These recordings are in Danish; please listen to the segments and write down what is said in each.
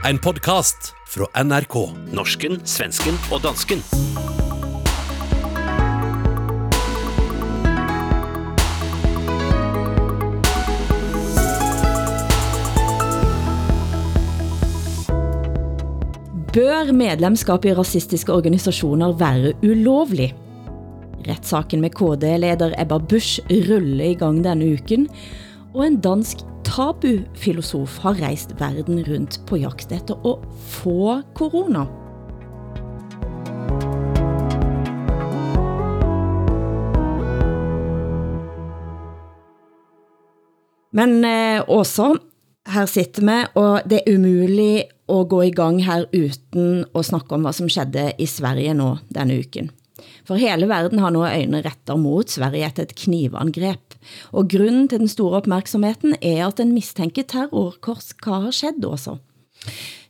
En podkast fra NRK. Norsken, svensken og dansken. Bør medlemskap i rasistiske organisationer være ulovlig? Retssaken med KD-leder Ebba Busch ruller i gang denne uken, og en dansk tabu-filosof har rejst verden rundt på jagt efter at få corona. Men eh, også, her sitter vi, og det er umuligt at gå i gang her uden at snakke om, hvad som skedde i Sverige nå denne uken. For hele verden har nu øjne retter mot Sverige etter et knivangrep. Og grunden til den store opmærksomheten er at den mistænker terror. Hvad har skett også?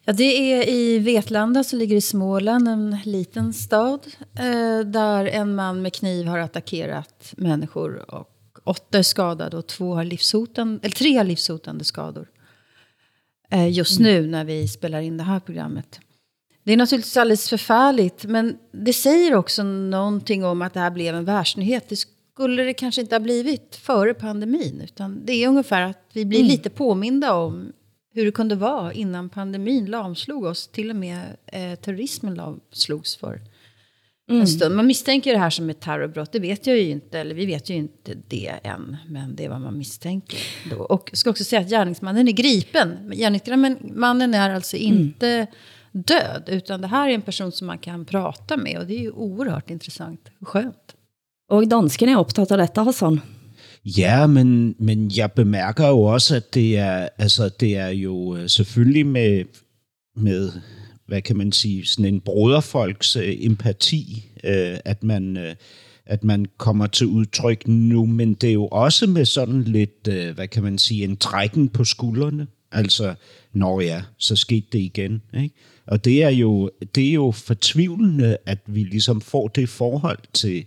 Ja, det är i Vetlanda som ligger i Småland, en liten stad eh, där en man med kniv har attackerat människor och åtta är skadade och två har livshotande, eller tre har livshotande skador. Eh, just nu när vi spelar in det här programmet. Det är naturligtvis alldeles förfärligt, men det säger också någonting om att det här blev en världsnyhet. Det skulle det kanske inte ha blivit före pandemin, utan det är ungefär att vi blir mm. lite påminda om hur det kunde vara innan pandemin lamslog oss. Till och med eh, terrorismen lamslogs för mm. en stund. Man misstänker det här som ett terrorbrott, det vet jag ju inte, eller vi vet ju inte det än, men det är vad man misstänker. Då. Och jag ska också säga att gärningsmannen är gripen. Gärningsmannen är alltså mm. Död, utan det här är en person som man kan prata med, och det är ju oerhört intressant och skönt. Og dansken er optaget af dette, Hassan. Ja, men, men jeg bemærker jo også, at det er, altså, det er jo øh, selvfølgelig med, med, hvad kan man sige, sådan en broderfolks øh, empati, øh, at man... Øh, at man kommer til udtryk nu, men det er jo også med sådan lidt, øh, hvad kan man sige, en trækken på skuldrene. Altså, når ja, så skete det igen. Ikke? Og det er, jo, det er jo fortvivlende, at vi ligesom får det forhold til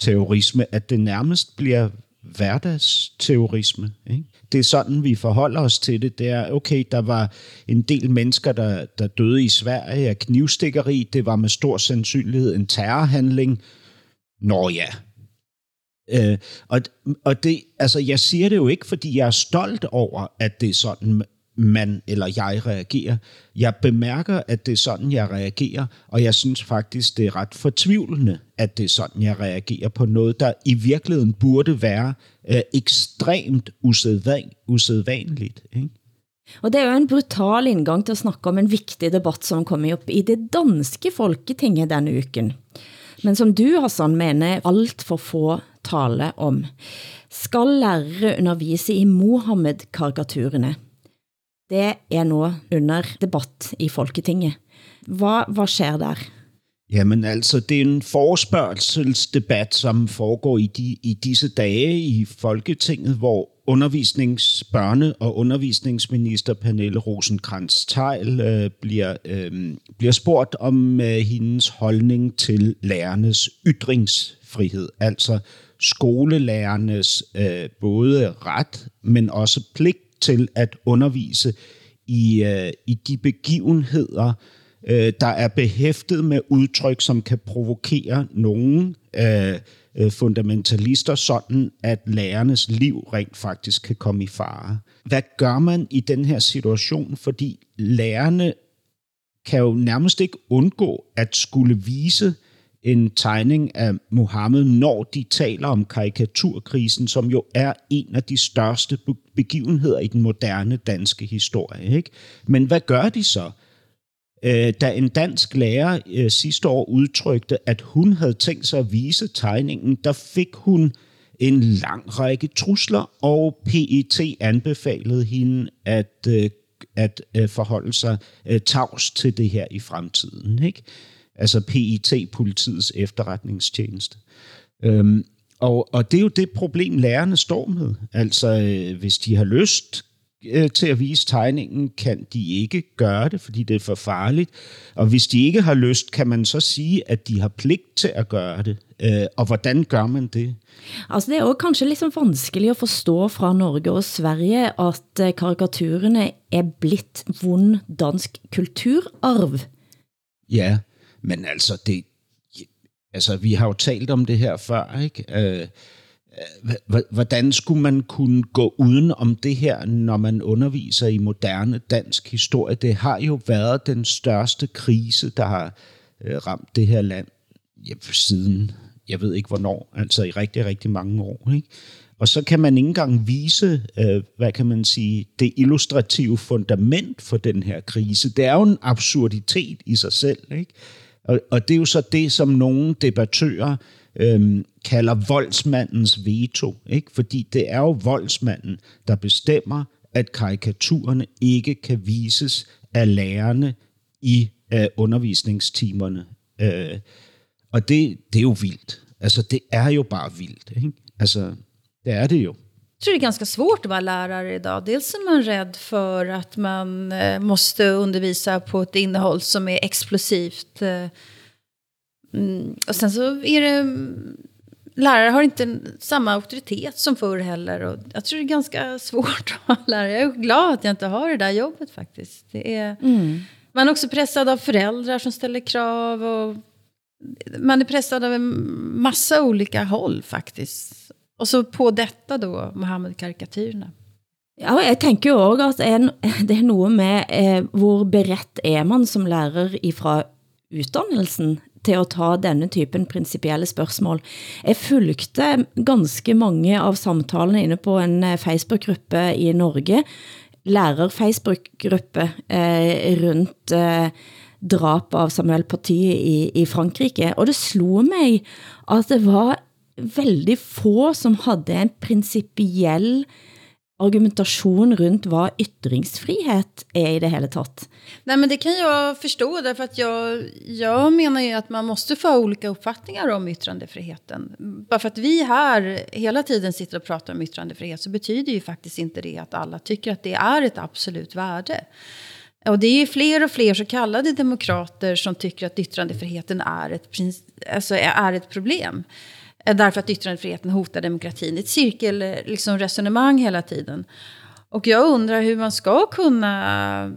terrorisme, at det nærmest bliver hverdagsterrorisme. Ikke? Det er sådan, vi forholder os til det. Det er, okay, der var en del mennesker, der, der døde i Sverige af knivstikkeri. Det var med stor sandsynlighed en terrorhandling. Nå ja. Øh, og, og det, altså, jeg siger det jo ikke, fordi jeg er stolt over, at det er sådan, man eller jeg reagerer. Jeg bemærker, at det er sådan, jeg reagerer, og jeg synes faktisk, det er ret fortvivlende, at det er sådan, jeg reagerer på noget, der i virkeligheden burde være øh, ekstremt usædvan, usædvanligt. Ikke? Og det er jo en brutal indgang til at snakke om en vigtig debat, som kommer op i det danske folketinget denne uken. Men som du, Hassan, mener alt for få tale om. Skal lærere undervise i Mohammed-karikaturerne? det er nu under debat i Folketinget. Hvad, hvad sker der? Jamen altså, det er en forespørgselsdebat, som foregår i, de, i disse dage i Folketinget, hvor undervisnings, børne- og undervisningsminister Pernille rosenkrantz teil øh, bliver, øh, bliver spurgt om øh, hendes holdning til lærernes frihed, altså skolelærernes øh, både ret, men også pligt til at undervise i, øh, i de begivenheder, øh, der er behæftet med udtryk, som kan provokere nogen øh, øh, fundamentalister, sådan at lærernes liv rent faktisk kan komme i fare. Hvad gør man i den her situation? Fordi lærerne kan jo nærmest ikke undgå at skulle vise øh, en tegning af Mohammed, når de taler om karikaturkrisen, som jo er en af de største begivenheder i den moderne danske historie. Ikke? Men hvad gør de så? Øh, da en dansk lærer øh, sidste år udtrykte, at hun havde tænkt sig at vise tegningen, der fik hun en lang række trusler, og PET anbefalede hende at, øh, at øh, forholde sig øh, tavs til det her i fremtiden. Ikke? Altså PIT, politiets efterretningstjeneste. Øhm, og, og det er jo det problem, lærerne står med. Altså, øh, hvis de har lyst, øh, til at vise tegningen, kan de ikke gøre det, fordi det er for farligt. Og hvis de ikke har lyst, kan man så sige, at de har pligt til at gøre det. Øh, og hvordan gør man det? Altså det er jo kanskje liksom vanskelig at forstå fra Norge og Sverige, at eh, karikaturerne er blitt vond dansk kulturarv. Ja, men altså, det, altså vi har jo talt om det her før, ikke? Øh, øh hvordan skulle man kunne gå uden om det her, når man underviser i moderne dansk historie? Det har jo været den største krise, der har øh, ramt det her land ja, siden, jeg ved ikke hvornår, altså i rigtig, rigtig mange år. Ikke? Og så kan man ikke engang vise, øh, hvad kan man sige, det illustrative fundament for den her krise. Det er jo en absurditet i sig selv. Ikke? Og, og det er jo så det, som nogle debattører øhm, kalder voldsmandens veto. Ikke? Fordi det er jo voldsmanden, der bestemmer, at karikaturerne ikke kan vises af lærerne i øh, undervisningstimerne. Øh, og det, det er jo vildt. Altså, det er jo bare vildt. Ikke? Altså, det er det jo. Jag tror det är ganska svårt att vara lärare idag. Dels är man rädd för att man eh, måste undervisa på ett innehåll som är explosivt. Eh, mm, och sen så är det... Lärare har inte samma auktoritet som förr heller. Och jag tror det är ganska svårt att vara lärare. Jag är glad att jag inte har det där jobbet faktiskt. Det är, mm. Man är också pressad av föräldrar som ställer krav. Och man är pressad av en massa olika håll faktiskt. Og så på dette da, Mohammed-karikatyrene. Ja, jeg tænker jo også, at en, det er noget med, eh, hvor berett er man som lærer ifra uddannelsen til at ta denne typen principielle spørgsmål. Jeg fulgte ganske mange av samtalene inne på en eh, Facebook-gruppe i Norge, lærer-Facebook-gruppe eh, rundt eh, drap av Samuel Paty i, i Frankrike, og det slog mig, at det var väldigt få som hade en principiell argumentation runt vad yttringsfrihet är i det hela tatt. Nej men det kan jag förstå därför att jag, jag menar ju att man måste få olika uppfattningar om yttrandefriheten. Bara för att vi här hela tiden sitter och pratar om yttrandefrihet så betyder ju faktiskt inte det att alla tycker att det är ett absolut värde. Och det är ju fler och fler så kallade demokrater som tycker att yttrandefriheten är ett, alltså är ett problem. Eh, därför att yttrandefriheten hotar demokratin. Ett cirkelresonemang eh, liksom, resonemang hela tiden. Och jag undrar hur man ska kunna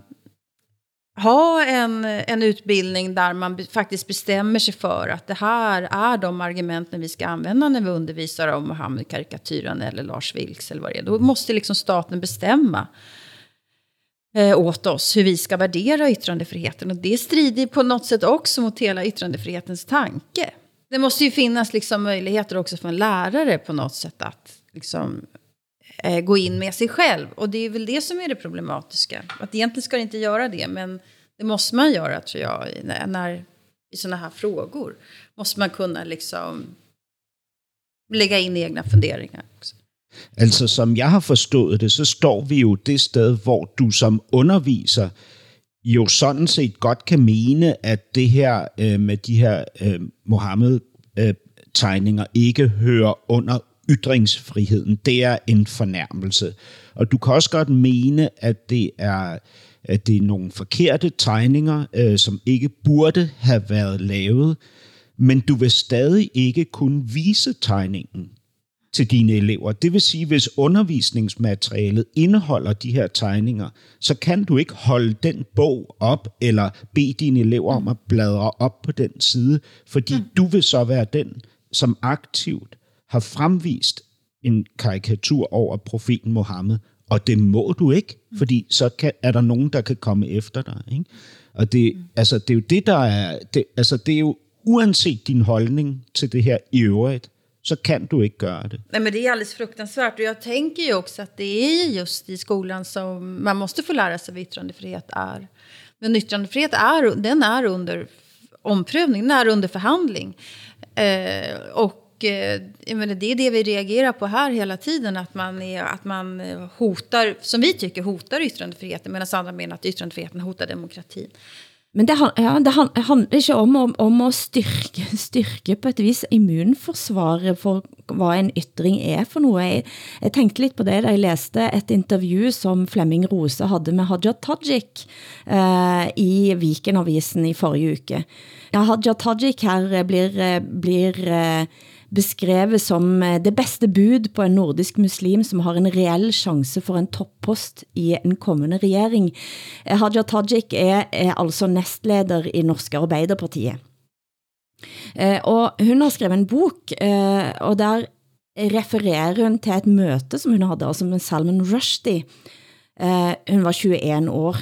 ha en, en utbildning där man faktiskt bestämmer sig för att det här är de argumenten vi ska använda när vi undervisar om Mohammed-karikatyren eller Lars Vilks eller vad det är. Då måste liksom staten bestämma eh, åt oss hur vi ska värdera yttrandefriheten. Och det strider på något sätt också mot hela yttrandefrihetens tanke. Det måste ju finnas liksom möjligheter också för en lärare på något sätt att liksom, eh, gå in med sig själv. Och det är väl det som är det problematiska. Att egentligen ska det inte göra det, men det måste man göra tror jag. När, när I sådana här frågor måste man kunna liksom lägga in egna funderingar också. Altså, som jeg har forstået det, så står vi jo det sted, hvor du som underviser jo sådan set godt kan mene, at det her øh, med de her øh, Mohammed-tegninger øh, ikke hører under ytringsfriheden. Det er en fornærmelse. Og du kan også godt mene, at det er, at det er nogle forkerte tegninger, øh, som ikke burde have været lavet, men du vil stadig ikke kunne vise tegningen til dine elever. Det vil sige, hvis undervisningsmaterialet indeholder de her tegninger, så kan du ikke holde den bog op, eller bede dine elever om at bladre op på den side, fordi mm. du vil så være den, som aktivt har fremvist en karikatur over profeten Mohammed, og det må du ikke, mm. fordi så kan, er der nogen, der kan komme efter dig. Ikke? Og det, mm. altså, det er jo det, der er... Det, altså, det er jo uanset din holdning til det her i øvrigt, så kan du ikke gøre det. Nej, men det är alldeles fruktansvärt. Och jag tänker ju också att det är just i skolan som man måste få lära sig vad yttrandefrihet är. Men yttrandefrihet är, den är under omprövning, den är under förhandling. Eh, och eh, menar, det är det vi reagerar på här hela tiden. Att man, är, att man hotar, som vi tycker, hotar yttrandefriheten. Medan andra menar att yttrandefriheten hotar demokratin. Men det, han- ja, det han- handler ikke om, om, om at styrke, styrke på et vis immunforsvaret for hvad en ytring er for noget. Jeg, jeg tænkte lidt på det, da jeg læste et interview, som Flemming Rose havde med Haja Tajik eh, i Vikenavisen i forrige uke. Ja, Haja Tajik her blir, blir eh, beskrevet som eh, det bedste bud på en nordisk muslim, som har en reell chance for en toppost i en kommende regering. Eh, Hadja Tajik er, er altså næstleder i Norske Arbeiderpartiet. Eh, og hun har skrevet en bok, eh, og der refererer hun til et møte, som hun havde, altså med Salman Rushdie. Eh, hun var 21 år.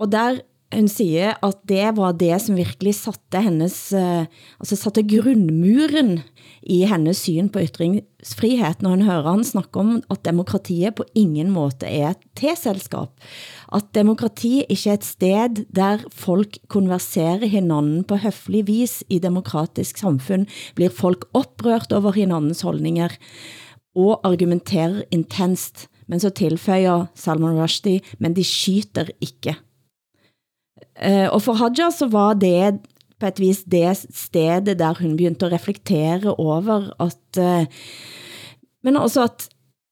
Og der hun siger, at det var det, som virkelig satte hennes, eh, altså satte grundmuren i hennes syn på ytringsfrihed, når hun hører han snakke om, at demokratiet på ingen måte er et T-selskab. At demokrati ikke er et sted, der folk konverserer hinanden på høflig vis i demokratisk samfund, blir folk oprørt over hinandens holdninger og argumenterer intenst. Men så tilføjer Salman Rushdie, men de skyter ikke. Eh, og for Hadja så var det på et vis det stedet, der hun begyndte at reflektere over, at, eh, men også at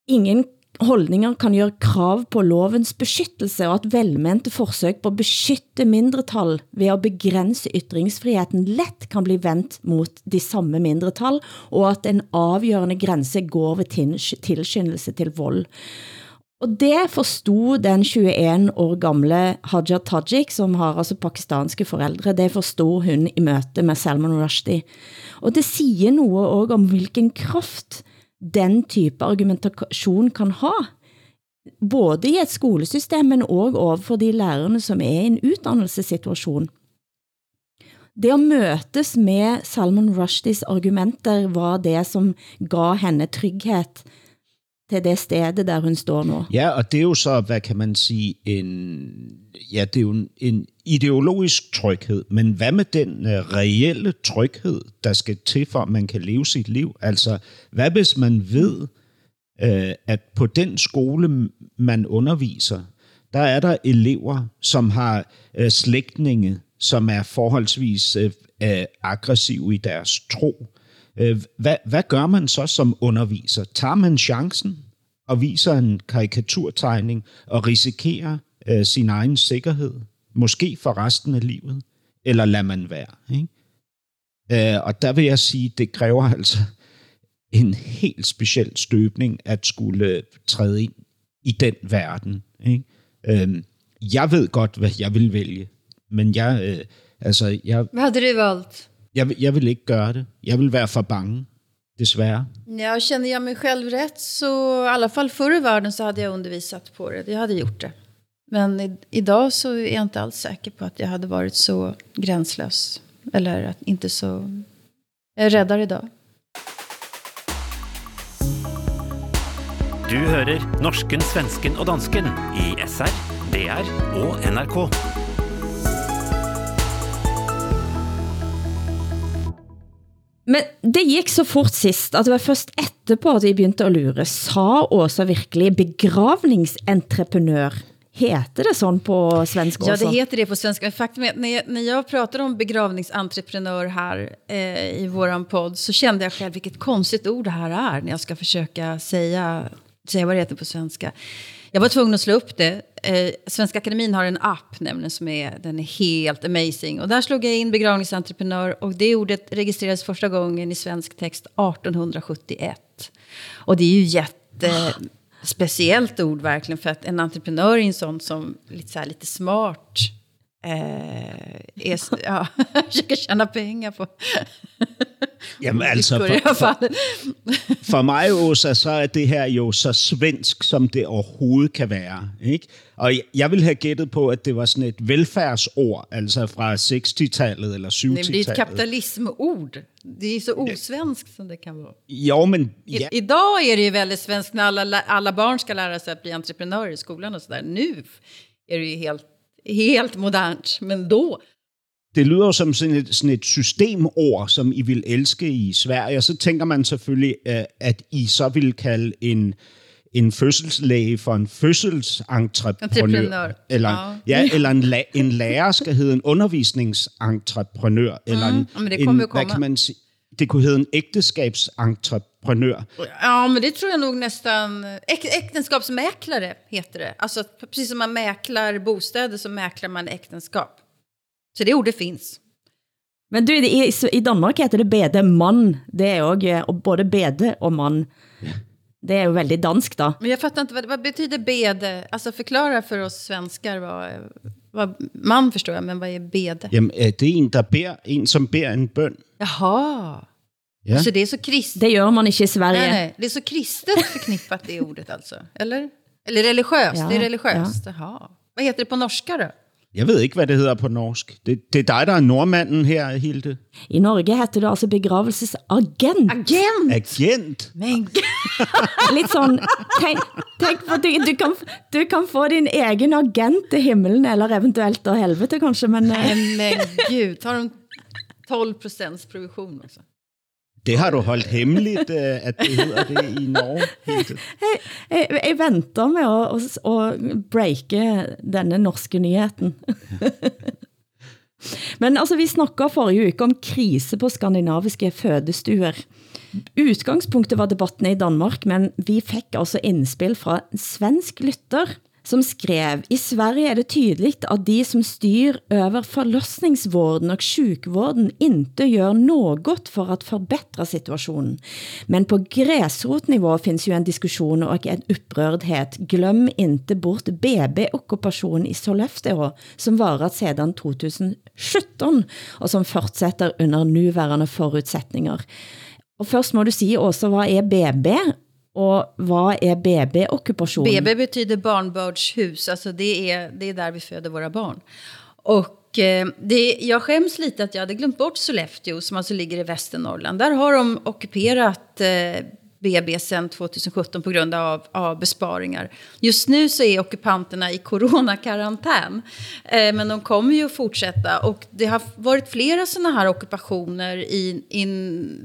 ingen holdninger kan gøre krav på lovens beskyttelse, og at velmente forsøg på at beskytte mindretal ved at begrænse ytringsfriheten let kan blive vendt mot de samme mindretal, og at en afgørende grænse går ved tilskyndelse til vold. Og det forstod den 21 år gamle Haja Tajik, som har altså pakistanske forældre, det forstod hun i møte med Salman Rushdie. Og det siger noget også om hvilken kraft den type argumentation kan ha, både i et skolesystem, men også overfor de lærerne, som er i en uddannelsessituation. Det at møtes med Salman Rushdies argumenter var det, som gav henne trygghed til det sted, der hun står nu. Ja, og det er jo så, hvad kan man sige, en, ja, det er jo en, en ideologisk tryghed, men hvad med den uh, reelle tryghed, der skal til for, at man kan leve sit liv? Altså, hvad hvis man ved, uh, at på den skole, man underviser, der er der elever, som har uh, slægtninge, som er forholdsvis uh, uh, aggressive i deres tro. Øh, hvad, hvad gør man så som underviser? Tager man chancen og viser en karikaturtegning og risikerer øh, sin egen sikkerhed? Måske for resten af livet? Eller lader man være? Ikke? Øh, og der vil jeg sige, det kræver altså en helt speciel støbning at skulle træde ind i den verden. Ikke? Øh, jeg ved godt, hvad jeg vil vælge, men jeg, Øh, altså, jeg, Hvad havde du valgt? Jeg, vil- jeg vil ikke gøre det. Jeg vil være for bange, desværre. Ja, känner jag mig själv rätt så i alla fall förr i världen så hade jag undervisat på det. Jag hade gjort det. Men i, idag så är jag inte alls säker på att jag hade varit så gränslös. Eller att inte så... Jag är räddare idag. Du hører norsken, svensken og dansken i SR, DR og NRK. Men det gik så fort sist, at det var først etterpå, at vi begyndte at lure. Sa Åsa virkelig begravningsentreprenør? Heter det sån på svensk Ja, också? det heter det på svenska. Faktum är att när jag, när jag pratar om begravningsentreprenör här eh, i våran podd så kände jag själv vilket konstigt ord det här är när jag ska försöka säga, säga vad det heter på svenska. Jag var tvungen att slå upp det. Eh, Svenska Akademin har en app nämligen som är, den är helt amazing. Och där slog jag in begravningsentreprenör och det ordet registrerades första gången i svensk text 1871. Och det är ju jätte speciellt ord verkligen för att en entreprenör är en sån som lite, så här, lite smart eh, är, s- ja, försöker tjäna pengar på Jamen altså, i for, for, for mig, Åsa, så er det her jo så svensk, som det overhovedet kan være. Ikke? Og jeg- jeg vil have gættet på, at det var sådan et velfærdsord, altså fra 60-tallet eller Nej, men det är ett 70-tallet. kapitalismord. Det är så osvenskt som det kan vara. Jo, men I, ja, Idag är det ju väldigt svenskt när alla, alla barn ska lära sig att bli entreprenörer i skolan och sådär. Nu är det ju helt, helt modernt, men då det lyder jo som sådan et, sådan et systemord, som I vil elske i Sverige, og så tænker man selvfølgelig, øh, at I så vil kalde en, en fødselslæge for en fødselsentreprenør. Entreprenør. Eller, Ja. ja. eller en, la, en lærer skal hedde en undervisningsentreprenør. Eller en, Ja, men det kommer en, jo hvad komma. kan man sige? Det kunne hedde en ægteskabsentreprenør. Ja, men det tror jag nog nästan... Äk, äktenskapsmäklare heter det. Alltså, precis som man mäklar bostäder så mäklar man äktenskap. Så det ordet finns. Men du, i, i Danmark heter det bede mann. Det er jo eh, og både bede og mann. Det er jo veldig dansk da. Men jag fattar inte, vad, vad betyder bede? Alltså förklara för oss svenskar vad, vad... Man förstår jag, men vad är bede? Jamen, det er en, der beder, en som beder en bøn. Jaha. Ja. Så det är så kristet. Det gør man ikke i Sverige. Nej, nej. Det är så kristet förknippat det ordet alltså. Eller? Eller religiöst. Ja, det är religiöst. Jaha. Vad heter det på norska då? Jeg ved ikke, hvad det hedder på norsk. Det, det er dig, der er nordmanden her, Hilde. I Norge heter det altså begravelsesagent. Agent! Agent. Men Litt sånn, tenk, tenk på, du, du, kan, du kan få din egen agent til himmelen, eller eventuelt da helvete kanskje, men eh, Nej, men gud, tar de 12 procents provision också? Det har du holdt hemmeligt, øh, at det hedder det i Norge, Hilde. jeg, jeg venter med å, å breake denne norske nyheten. Men altså, vi snakket forrige uke om krise på skandinaviske fødestuer. Udgangspunktet var debatten i Danmark, men vi fik altså indspil fra en svensk lytter, som skrev, i Sverige er det tydligt at de som styr över förlossningsvården och sjukvården inte gör något för att förbättra situationen. Men på græsrotnivå finns ju en diskussion och en upprördhet. Glöm inte bort BB-okkupationen i Sollefteå som varat sedan 2017 och som fortsätter under nuvarande förutsättningar. Og først må du sige også, hvad er BB, og hvad er BB-okkupation? BB betyder barnbördshus, alltså det är, det är där vi föder våra barn. Och eh, det, jag skäms lite att jag hade glömt bort Sollefteå som alltså ligger i Västernorrland. Där har de ockuperat eh, BB sedan 2017 på grund av, av besparingar. Just nu så är ockupanterna i coronakarantän. Eh, men de kommer ju att fortsätta. Och det har varit flera sådana här ockupationer i, i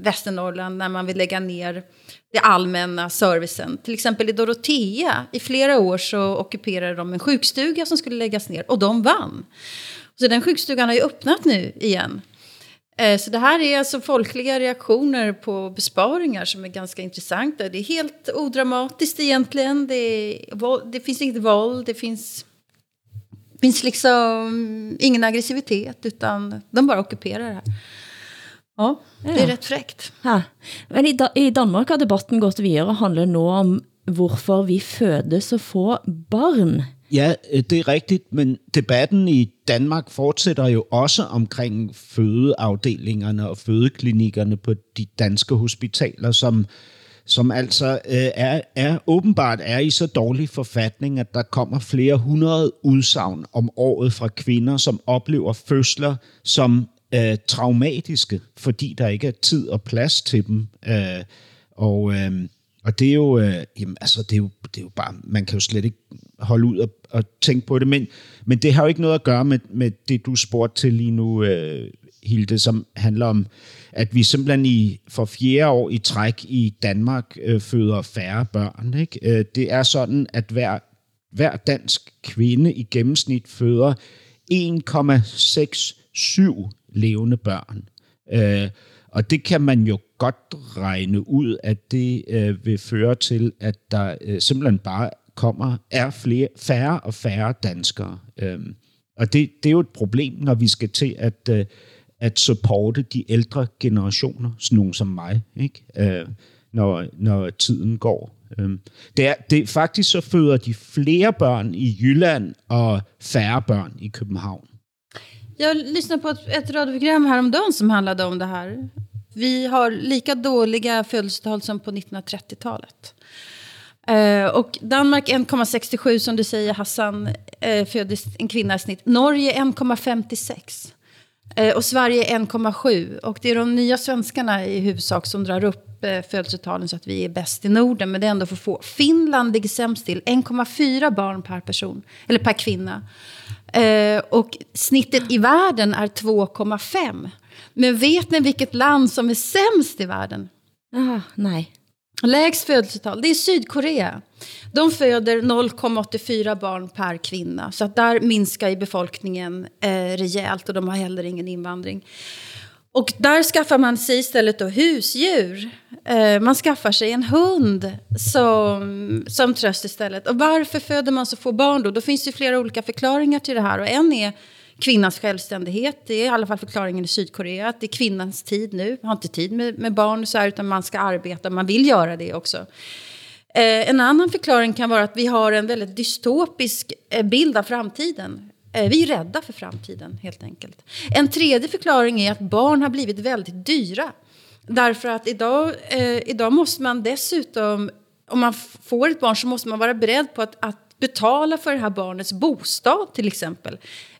Västernorrland när man vill lägga ner det allmänna servicen. Till exempel i Dorotea, i flera år så ockuperade de en sjukstuga som skulle läggas ner och de vann. Så den sjukstugan har ju öppnat nu igen. Eh, Så det här är alltså folkliga reaktioner på besparingar som är ganska intressanta. Det är helt odramatiskt egentligen. Det, är, det finns inget våld, det finns, finns liksom ingen aggressivitet utan de bara ockuperar det här. Ja, det är Ja. rätt fräckt. Ja. Men i, da i Danmark har debatten gått videre og handler nu om, hvorfor vi føder så få barn. Ja, det er rigtigt, men debatten i Danmark fortsætter jo også omkring fødeafdelingerne og fødeklinikkerne på de danske hospitaler, som, som altså øh, er, er åbenbart er i så dårlig forfatning, at der kommer flere hundrede udsagn om året fra kvinder, som oplever fødsler som øh, traumatiske, fordi der ikke er tid og plads til dem. Øh, og, øh, og det er jo, øh, jamen, altså, det er jo, det er jo bare, man kan jo slet ikke holde ud og, og tænke på det, men, men det har jo ikke noget at gøre med, med det, du spurgte til lige nu, øh, Hilde, som handler om, at vi simpelthen i, for fjerde år i træk i Danmark øh, føder færre børn. Ikke? Øh, det er sådan, at hver, hver dansk kvinde i gennemsnit føder 1,67 levende børn. Øh, og det kan man jo godt regne ud, at det øh, vil føre til, at der øh, simpelthen bare kommer, er flere, færre og færre danskere. Øhm, og det, det er jo et problem, når vi skal til at, øh, at supporte de ældre generationer, sådan nogen som mig, ikke? Øh, når, når tiden går. Øhm, det er, det er faktisk så føder de flere børn i Jylland og færre børn i København. Jag lyssnade på ett, ett radioprogram häromdagen som handlade om det här. Vi har lika dåliga födelsetal som på 1930-talet. Eh, och Danmark 1,67 som du säger Hassan, eh, föddes en kvinna i snitt. Norge 1,56. Eh, och Sverige 1,7. Och det är de nya svenskarna i huvudsak som drar upp eh, födelsetalen så att vi är bäst i Norden. Men det är ändå för få. Finland ligger sämst till. 1,4 barn per person, eller per kvinna. Eh, och snittet i världen är 2,5. Men vet ni vilket land som är sämst i världen? Ah, nej. Lägst födelsetal, det är Sydkorea. De föder 0,84 barn per kvinna. Så att där minskar ju befolkningen eh, rejält och de har heller ingen invandring. Och där skaffar man sig istället då husdjur. Eh, man skaffar sig en hund som, som tröst istället. Och varför föder man så få barn då? Då finns det flera olika förklaringar till det här. Och en är kvinnans självständighet. Det är i alla fall förklaringen i Sydkorea. Att det är kvinnans tid nu. Man har inte tid med, med barn så här, utan man ska arbeta. Man vill göra det också. Eh, en annan förklaring kan vara att vi har en väldigt dystopisk eh, bild av framtiden. Eh, vi är rädda för framtiden, helt enkelt. En tredje förklaring är att barn har blivit väldigt dyra. Därför att idag, eh, idag måste man dessutom, om man får ett barn så måste man vara beredd på att, att betala för det här barnets bostad till exempel.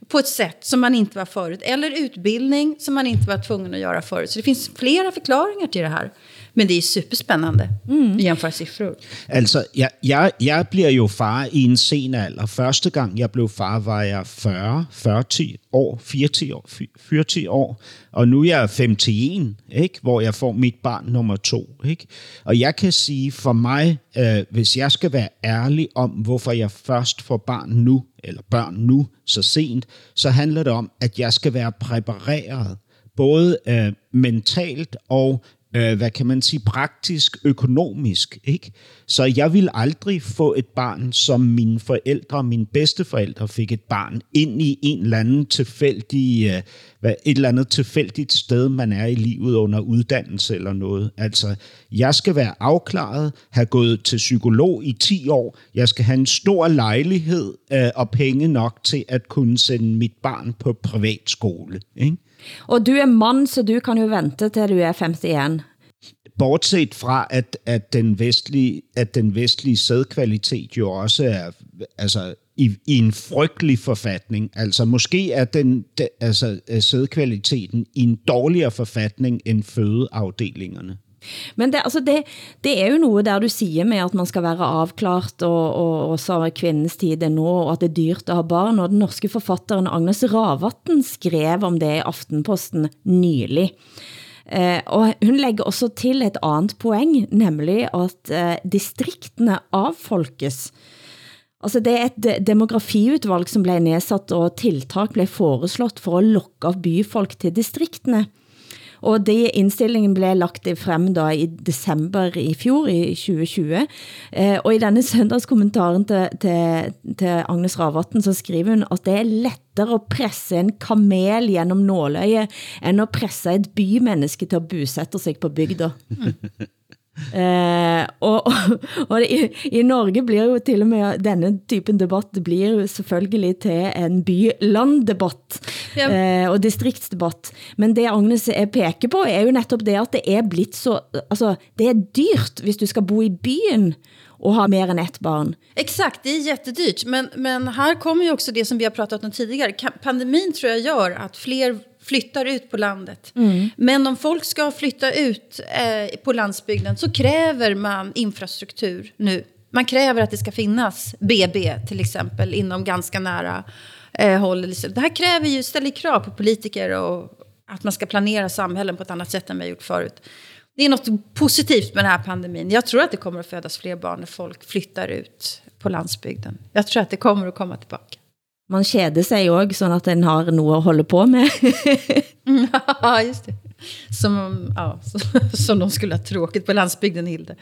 På ett sätt som man inte var förut. Eller utbildning som man inte var tvungen att göra förut. Så det finns flera förklaringar till det här. Men det är superspännande mm. jämføre siffror. Altså, jeg, jeg, jeg bliver jo far i en sen alder. Første gang jeg blev far, var jeg 40, 40 år, 40 år, 40 år. Og nu er jeg 51, ikke? hvor jeg får mit barn nummer to. Ikke? Og jeg kan sige for mig, øh, hvis jeg skal være ærlig om, hvorfor jeg først får barn nu, eller børn nu så sent, så handler det om, at jeg skal være præpareret både øh, mentalt og øh, hvad kan man sige, praktisk, økonomisk. Ikke? Så jeg vil aldrig få et barn, som mine forældre, mine bedsteforældre fik et barn, ind i en eller anden tilfældig, øh, et eller andet tilfældigt sted, man er i livet under uddannelse eller noget. Altså, jeg skal være afklaret, have gået til psykolog i 10 år, jeg skal have en stor lejlighed øh, og penge nok til at kunne sende mit barn på privatskole. Ikke? Og du er mand, så du kan jo vente til du er 51. Bortset fra, at, at, den vestlige, at den vestlige sædkvalitet jo også er altså, i, i en frygtelig forfatning. Altså måske er den de, altså, sædkvaliteten i en dårligere forfatning end fødeafdelingerne. Men det, altså det, det er jo noget der du siger med, at man skal være avklart, og, og også kvindens tid er nå, og at det er dyrt at have barn. Og den norske forfatteren Agnes Ravatten skrev om det i Aftenposten nylig. Eh, og hun lægger også til et andet poeng, nemlig at eh, distriktene avfolkes. Altså det er et eh, demografiutvalg som blev nedsat, og tiltak blev foreslået for at lokke av byfolk til distriktene. Og det indstillingen blev lagt frem da i december i fjor, i 2020. Eh, og i denne søndagskommentaren til, til, til Agnes Ravatten, så skriver hun, at det er lettere at presse en kamel gennem nåløje, end at presse et bymenneske til at bosætte sig på bygda. Eh, og, og i, i Norge blir jo til og med denne typen debatt blir jo selvfølgelig til en by-land-debatt ja. eh, og distriktsdebatt. Men det Agnes er peker på er jo netop det at det er blitt så, altså det er dyrt hvis du skal bo i byen och ha mer än ett barn. Exakt, det är jättedyrt. Men, men här kommer ju också det som vi har pratat om tidigare. Pandemin tror jag gör att fler flyttar ut på landet. Mm. Men om folk ska flytta ut eh, på landsbygden så kräver man infrastruktur nu. Man kräver att det ska finnas BB till exempel inom ganska nära eh, håll. Det här kräver ju, ställer krav på politiker och att man ska planera samhällen på ett annat sätt än vi har gjort förut. Det är något positivt med den här pandemin. Jag tror att det kommer att födas fler barn när folk flyttar ut på landsbygden. Jag tror att det kommer att komma tillbaka man keder sig også, så att den har noget at holde på med. ja, just det. Som, ja, som de skulle have tråkigt på landsbygden, Hilde.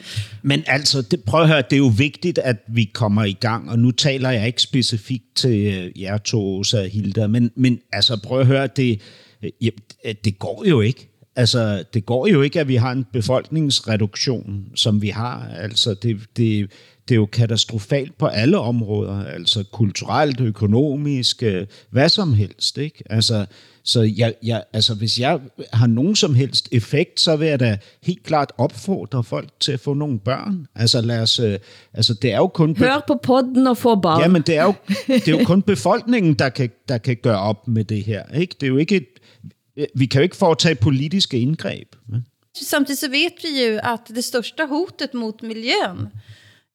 Men altså, det, prøv at høre, det er jo vigtigt, at vi kommer i gang, og nu taler jeg ikke specifikt til øh, jer to, Åsa og Hilde, men, men altså, prøv at høre, det, ja, det går jo ikke. Altså, det går jo ikke, at vi har en befolkningsreduktion, som vi har. Altså, det, det, det er jo katastrofalt på alle områder, altså kulturelt, økonomisk, øh, hvad som helst. Ikke? Altså, så jeg, jeg, altså, hvis jeg har nogen som helst effekt, så vil jeg da helt klart opfordre folk til at få nogle børn. Altså, lad os, øh, altså det er jo kun... Hør på podden og få børn. Ja, men det er jo, det er jo kun befolkningen, der kan, der kan gøre op med det her. Ikke? Det er jo ikke et, vi kan jo ikke foretage politiske indgreb. Samtidigt så vet vi ju att det största hotet mot miljön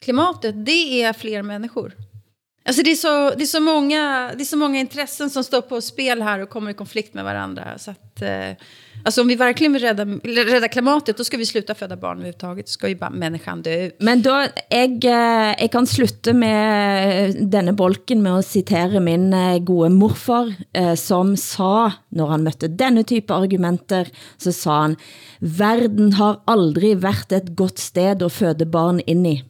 klimatet, det är fler människor. Alltså det, är så, det, är så många, det är så många intressen som står på spel här och kommer i konflikt med varandra. Så att, eh, alltså om vi verkligen vill rädda, rädda klimatet, då ska vi sluta föda barn överhuvudtaget. Då ska ju bara människan dö ut. Men då, jeg, jag eh, jeg kan sluta med eh, denne bolken med att citera min eh, gode morfar, eh, som sa, når han møtte denne av argumenter, så sa han, verden har aldrig varit ett gott sted att föda barn in i.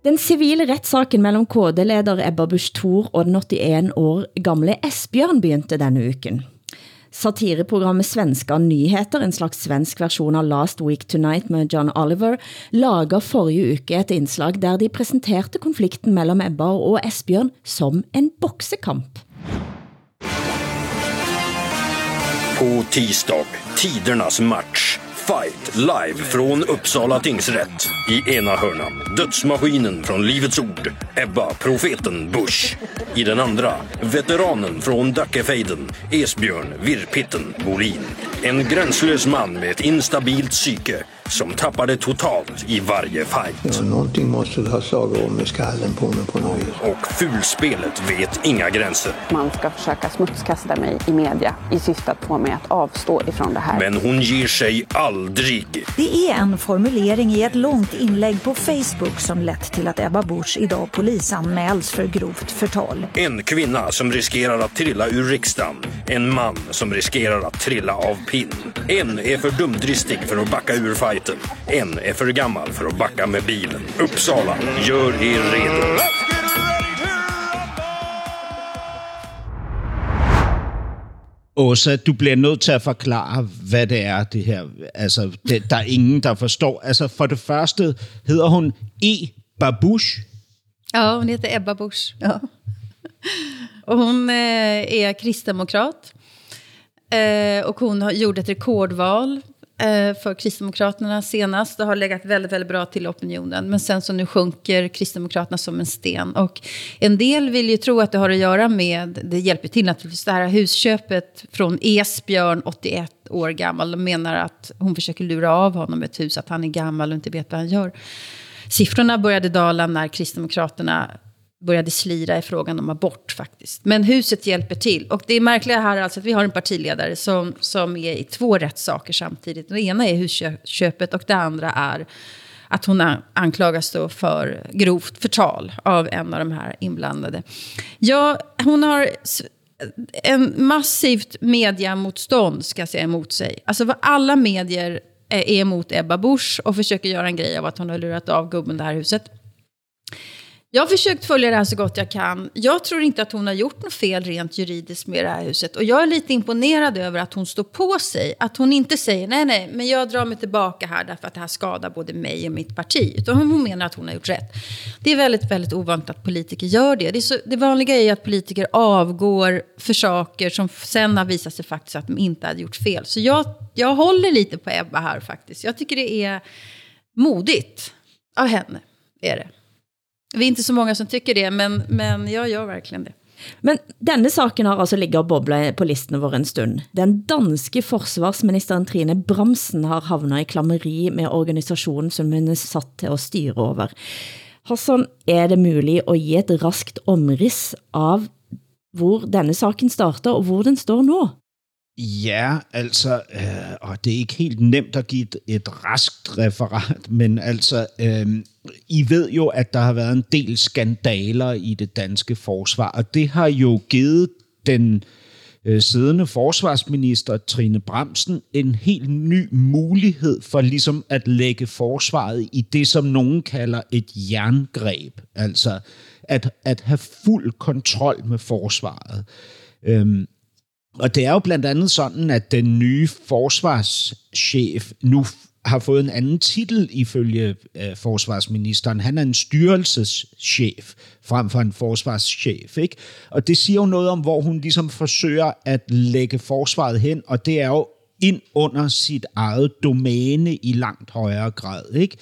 Den civile retssaken mellem KD-leder Ebba Busch Thor og den 81 år gamle Esbjørn begyndte denne uken. Satireprogrammet Svenska Nyheter, en slags svensk version av Last Week Tonight med John Oliver, lager forrige uke et indslag der de præsenterede konflikten mellem Ebba og Esbjørn som en boksekamp. På tisdag, tidernas match. Fight live från Uppsala tingsrätt. I ena hörnan, dödsmaskinen från Livets Ord, Ebba Profeten Busch. I den andra, veteranen från Dackefejden, Esbjörn Virpitten Bolin. En gränslös man med ett instabilt psyke som tappade totalt i varje fight. Ja, någonting måste du ha slagit om i skallen på mig på något vis. Och fulspelet vet inga gränser. Man ska försöka smutskasta mig i media i syfte att få mig att avstå ifrån det här. Men hon ger sig aldrig. Det är en formulering i ett långt inlägg på Facebook som lett till att Ebba Busch idag polisanmäls för grovt förtal. En kvinna som riskerar att trilla ur riksdagen. En man som riskerar att trilla av pinn. En är för dumdristig för att backa ur fighten. En är för gammal för att backa med bilen. Uppsala, gör er redo. Åsa, du bliver nødt til at forklare, hvad det er, det her. Altså, det, der er ingen, der forstår. Altså, for det første hedder hun E. Babush. Ja, hon heter Ebba Busch. Ja. Och hon eh, är kristdemokrat. Eh, och hon har, gjorde ett rekordval Eh, för Kristdemokraterna senast. Det har legat väldigt, väldigt bra till opinionen. Men sen så nu sjunker Kristdemokraterna som en sten. Och en del vill ju tro att det har att göra med, det hjälper till naturligtvis, det här husköpet från Esbjörn, 81 år gammal. De menar att hon försöker lura av honom ett hus, att han är gammal och inte vet vad han gör. Siffrorna började dala när Kristdemokraterna började slira i frågan om abort faktiskt. Men huset hjälper till. Och det är märkliga här alltså att vi har en partiledare som, som är i två rättssaker samtidigt. Det ena är husköpet och det andra är att hon anklagas då för grovt förtal av en av de här inblandade. Ja, hon har en massivt mediamotstånd ska jag säga emot sig. Alltså vad alla medier är emot Ebba Busch och försöker göra en grej av att hon har lurat av gubben det här huset. Jag har försökt följa det här så gott jag kan. Jag tror inte att hon har gjort något fel rent juridiskt med det här huset. Och jag är lite imponerad över att hon står på sig. Att hon inte säger nej, nej, men jag drar mig tillbaka här därför att det här skadar både mig och mitt parti. Utan hon menar att hon har gjort rätt. Det är väldigt, väldigt ovanligt att politiker gör det. Det, är så, det vanliga är att politiker avgår för saker som sen har visat sig faktiskt att de inte hade gjort fel. Så jag, jag håller lite på Ebba här faktiskt. Jag tycker det är modigt av henne. Är det. Vi är inte så många som tycker det, men, men jag gör verkligen det. Men denne saken har altså ligget og boblet på listen vår en stund. Den danske forsvarsministeren Trine Bramsen har havnet i klammeri med organisationen, som hun er satt til at styre over. Hassan, er det muligt at give et raskt omriss av hvor denne saken starter og hvor den står nu? Ja, altså, øh, og det er ikke helt nemt at give et, et raskt referat, men altså, øh, I ved jo, at der har været en del skandaler i det danske forsvar, og det har jo givet den øh, siddende forsvarsminister Trine Bremsen en helt ny mulighed for ligesom at lægge forsvaret i det, som nogen kalder et jerngreb, altså at, at have fuld kontrol med forsvaret. Øh, og det er jo blandt andet sådan, at den nye forsvarschef nu har fået en anden titel ifølge øh, forsvarsministeren. Han er en styrelseschef frem for en forsvarschef. Ikke? Og det siger jo noget om, hvor hun ligesom forsøger at lægge forsvaret hen, og det er jo ind under sit eget domæne i langt højere grad. Ikke?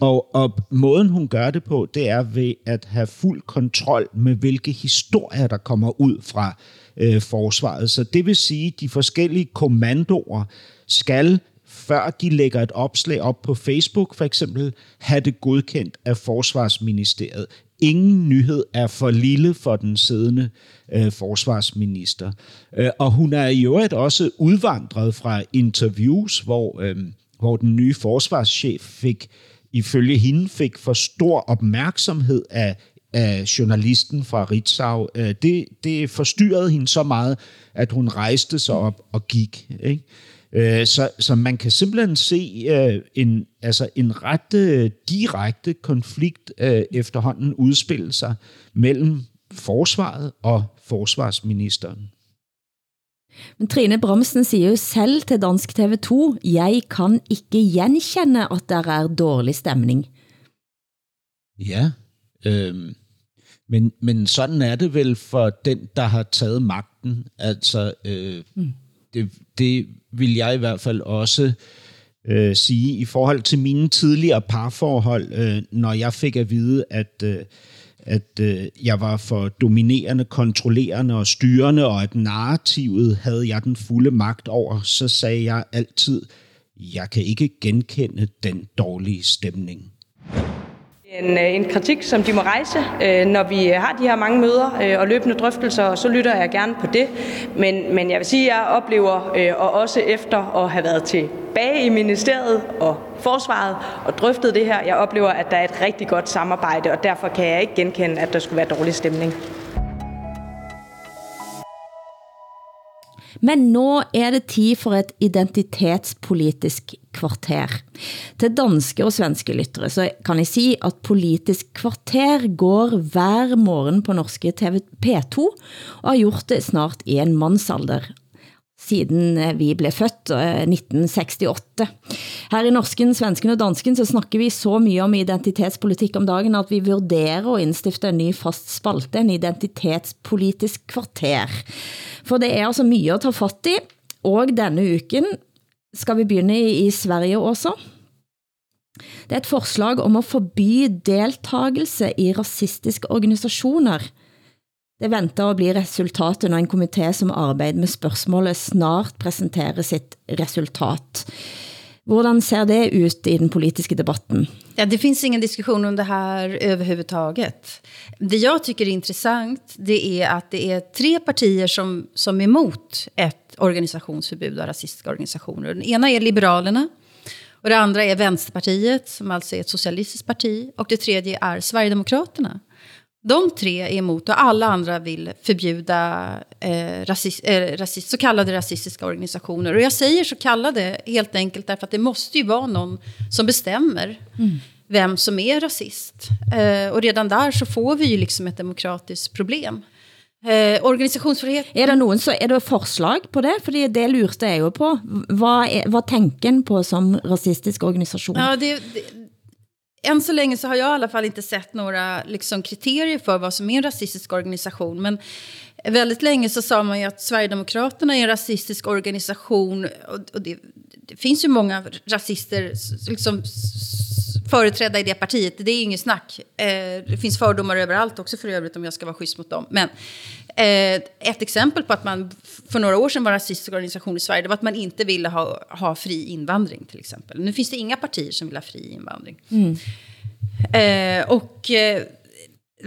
Og, og måden hun gør det på, det er ved at have fuld kontrol med, hvilke historier, der kommer ud fra øh, Øh, forsvaret. Så det vil sige, at de forskellige kommandoer skal før de lægger et opslag op på Facebook for eksempel, have det godkendt af Forsvarsministeriet. Ingen nyhed er for lille for den siddende øh, forsvarsminister. Øh, og hun er i øvrigt også udvandret fra interviews, hvor, øh, hvor den nye forsvarschef fik, ifølge hende, fik for stor opmærksomhed af af journalisten fra Ritzau. Øh, det, det forstyrrede hende så meget, at hun rejste sig op og gik. Ikke? Øh, så, så man kan simpelthen se øh, en, altså en ret direkte konflikt efterhånden udspille sig mellem forsvaret og forsvarsministeren. Men Trine Bramsen siger jo selv til Dansk TV2, jeg kan ikke genkende, at der er dårlig stemning. Ja, øhm, men, men sådan er det vel for den, der har taget magten. Altså, øh, mm. det, det vil jeg i hvert fald også øh, sige i forhold til mine tidligere parforhold, øh, når jeg fik at vide, at, øh, at øh, jeg var for dominerende, kontrollerende og styrende, og at narrativet havde jeg den fulde magt over, så sagde jeg altid, jeg kan ikke genkende den dårlige stemning. En, øh, en kritik, som de må rejse, øh, når vi øh, har de her mange møder og løbende drøftelser, og så lytter jeg gerne på det. Men, men jeg vil sige, at jeg oplever, og også efter at have været tilbage i ministeriet og forsvaret og drøftet det her, jeg oplever, at der er et rigtig godt samarbejde, og derfor kan jeg ikke genkende, at der skulle være dårlig stemning. Men nå er det tid for et identitetspolitisk kvarter. Til danske og svenske lyttere så kan jeg sige, at politisk kvarter går hver morgen på norske TV P2 og har gjort det snart i en mandsalder siden eh, vi blev født, eh, 1968. Her i norsken, svensken og dansken så snakker vi så mye om identitetspolitik om dagen, at vi vurderer at indstifte en ny fast spalte, en identitetspolitisk kvarter. For det er altså mye at ta fatt i, og denne uken skal vi begynde i Sverige også. Det er et forslag om at forby deltagelse i rasistiske organisationer – det venter at bli resultatet når en komité som arbejder med spørgsmålet snart præsenterer sitt resultat. Hvordan ser det ut i den politiska debatten? Ja, det finns ingen diskussion om det här överhuvudtaget. Det jag tycker är intressant det är att det är tre partier som, som är emot ett organisationsförbud av rasistiska organisationer. Den ena är Liberalerna, och det andra är Vänsterpartiet, som alltså är ett socialistiskt parti. Och det tredje är Sverigedemokraterna. De tre är emot och alla andra vill förbjuda eh, rasist, eh, rasist, så kallade rasistiska organisationer. Och jag säger så kallade helt enkelt därför att det måste ju vara någon som bestämmer mm. vem som är rasist. Eh, och redan där så får vi ju liksom ett demokratiskt problem. Eh, organisationsfrihet. Är det någon så är det förslag på det? För det, det lurte jag ju på. Vad, är, vad tänken på som rasistisk organisation? Ja, det, det, än så länge så har jag i alla fall inte sett några liksom, kriterier för vad som är en rasistisk organisation. Men väldigt länge så sa man ju att Sverigedemokraterna är en rasistisk organisation. Och, och det, det, finns ju många rasister liksom, företrädda i det partiet. Det är inget snack. Eh, det finns fördomar överallt också för övrigt om jag ska vara schysst mot dem. Men Eh, ett exempel på att man för några år sedan var rasistisk organisation i Sverige, det var att man inte ville ha, ha fri invandring till exempel. Nu finns det inga partier som vill ha fri invandring. Mm. Eh, och eh,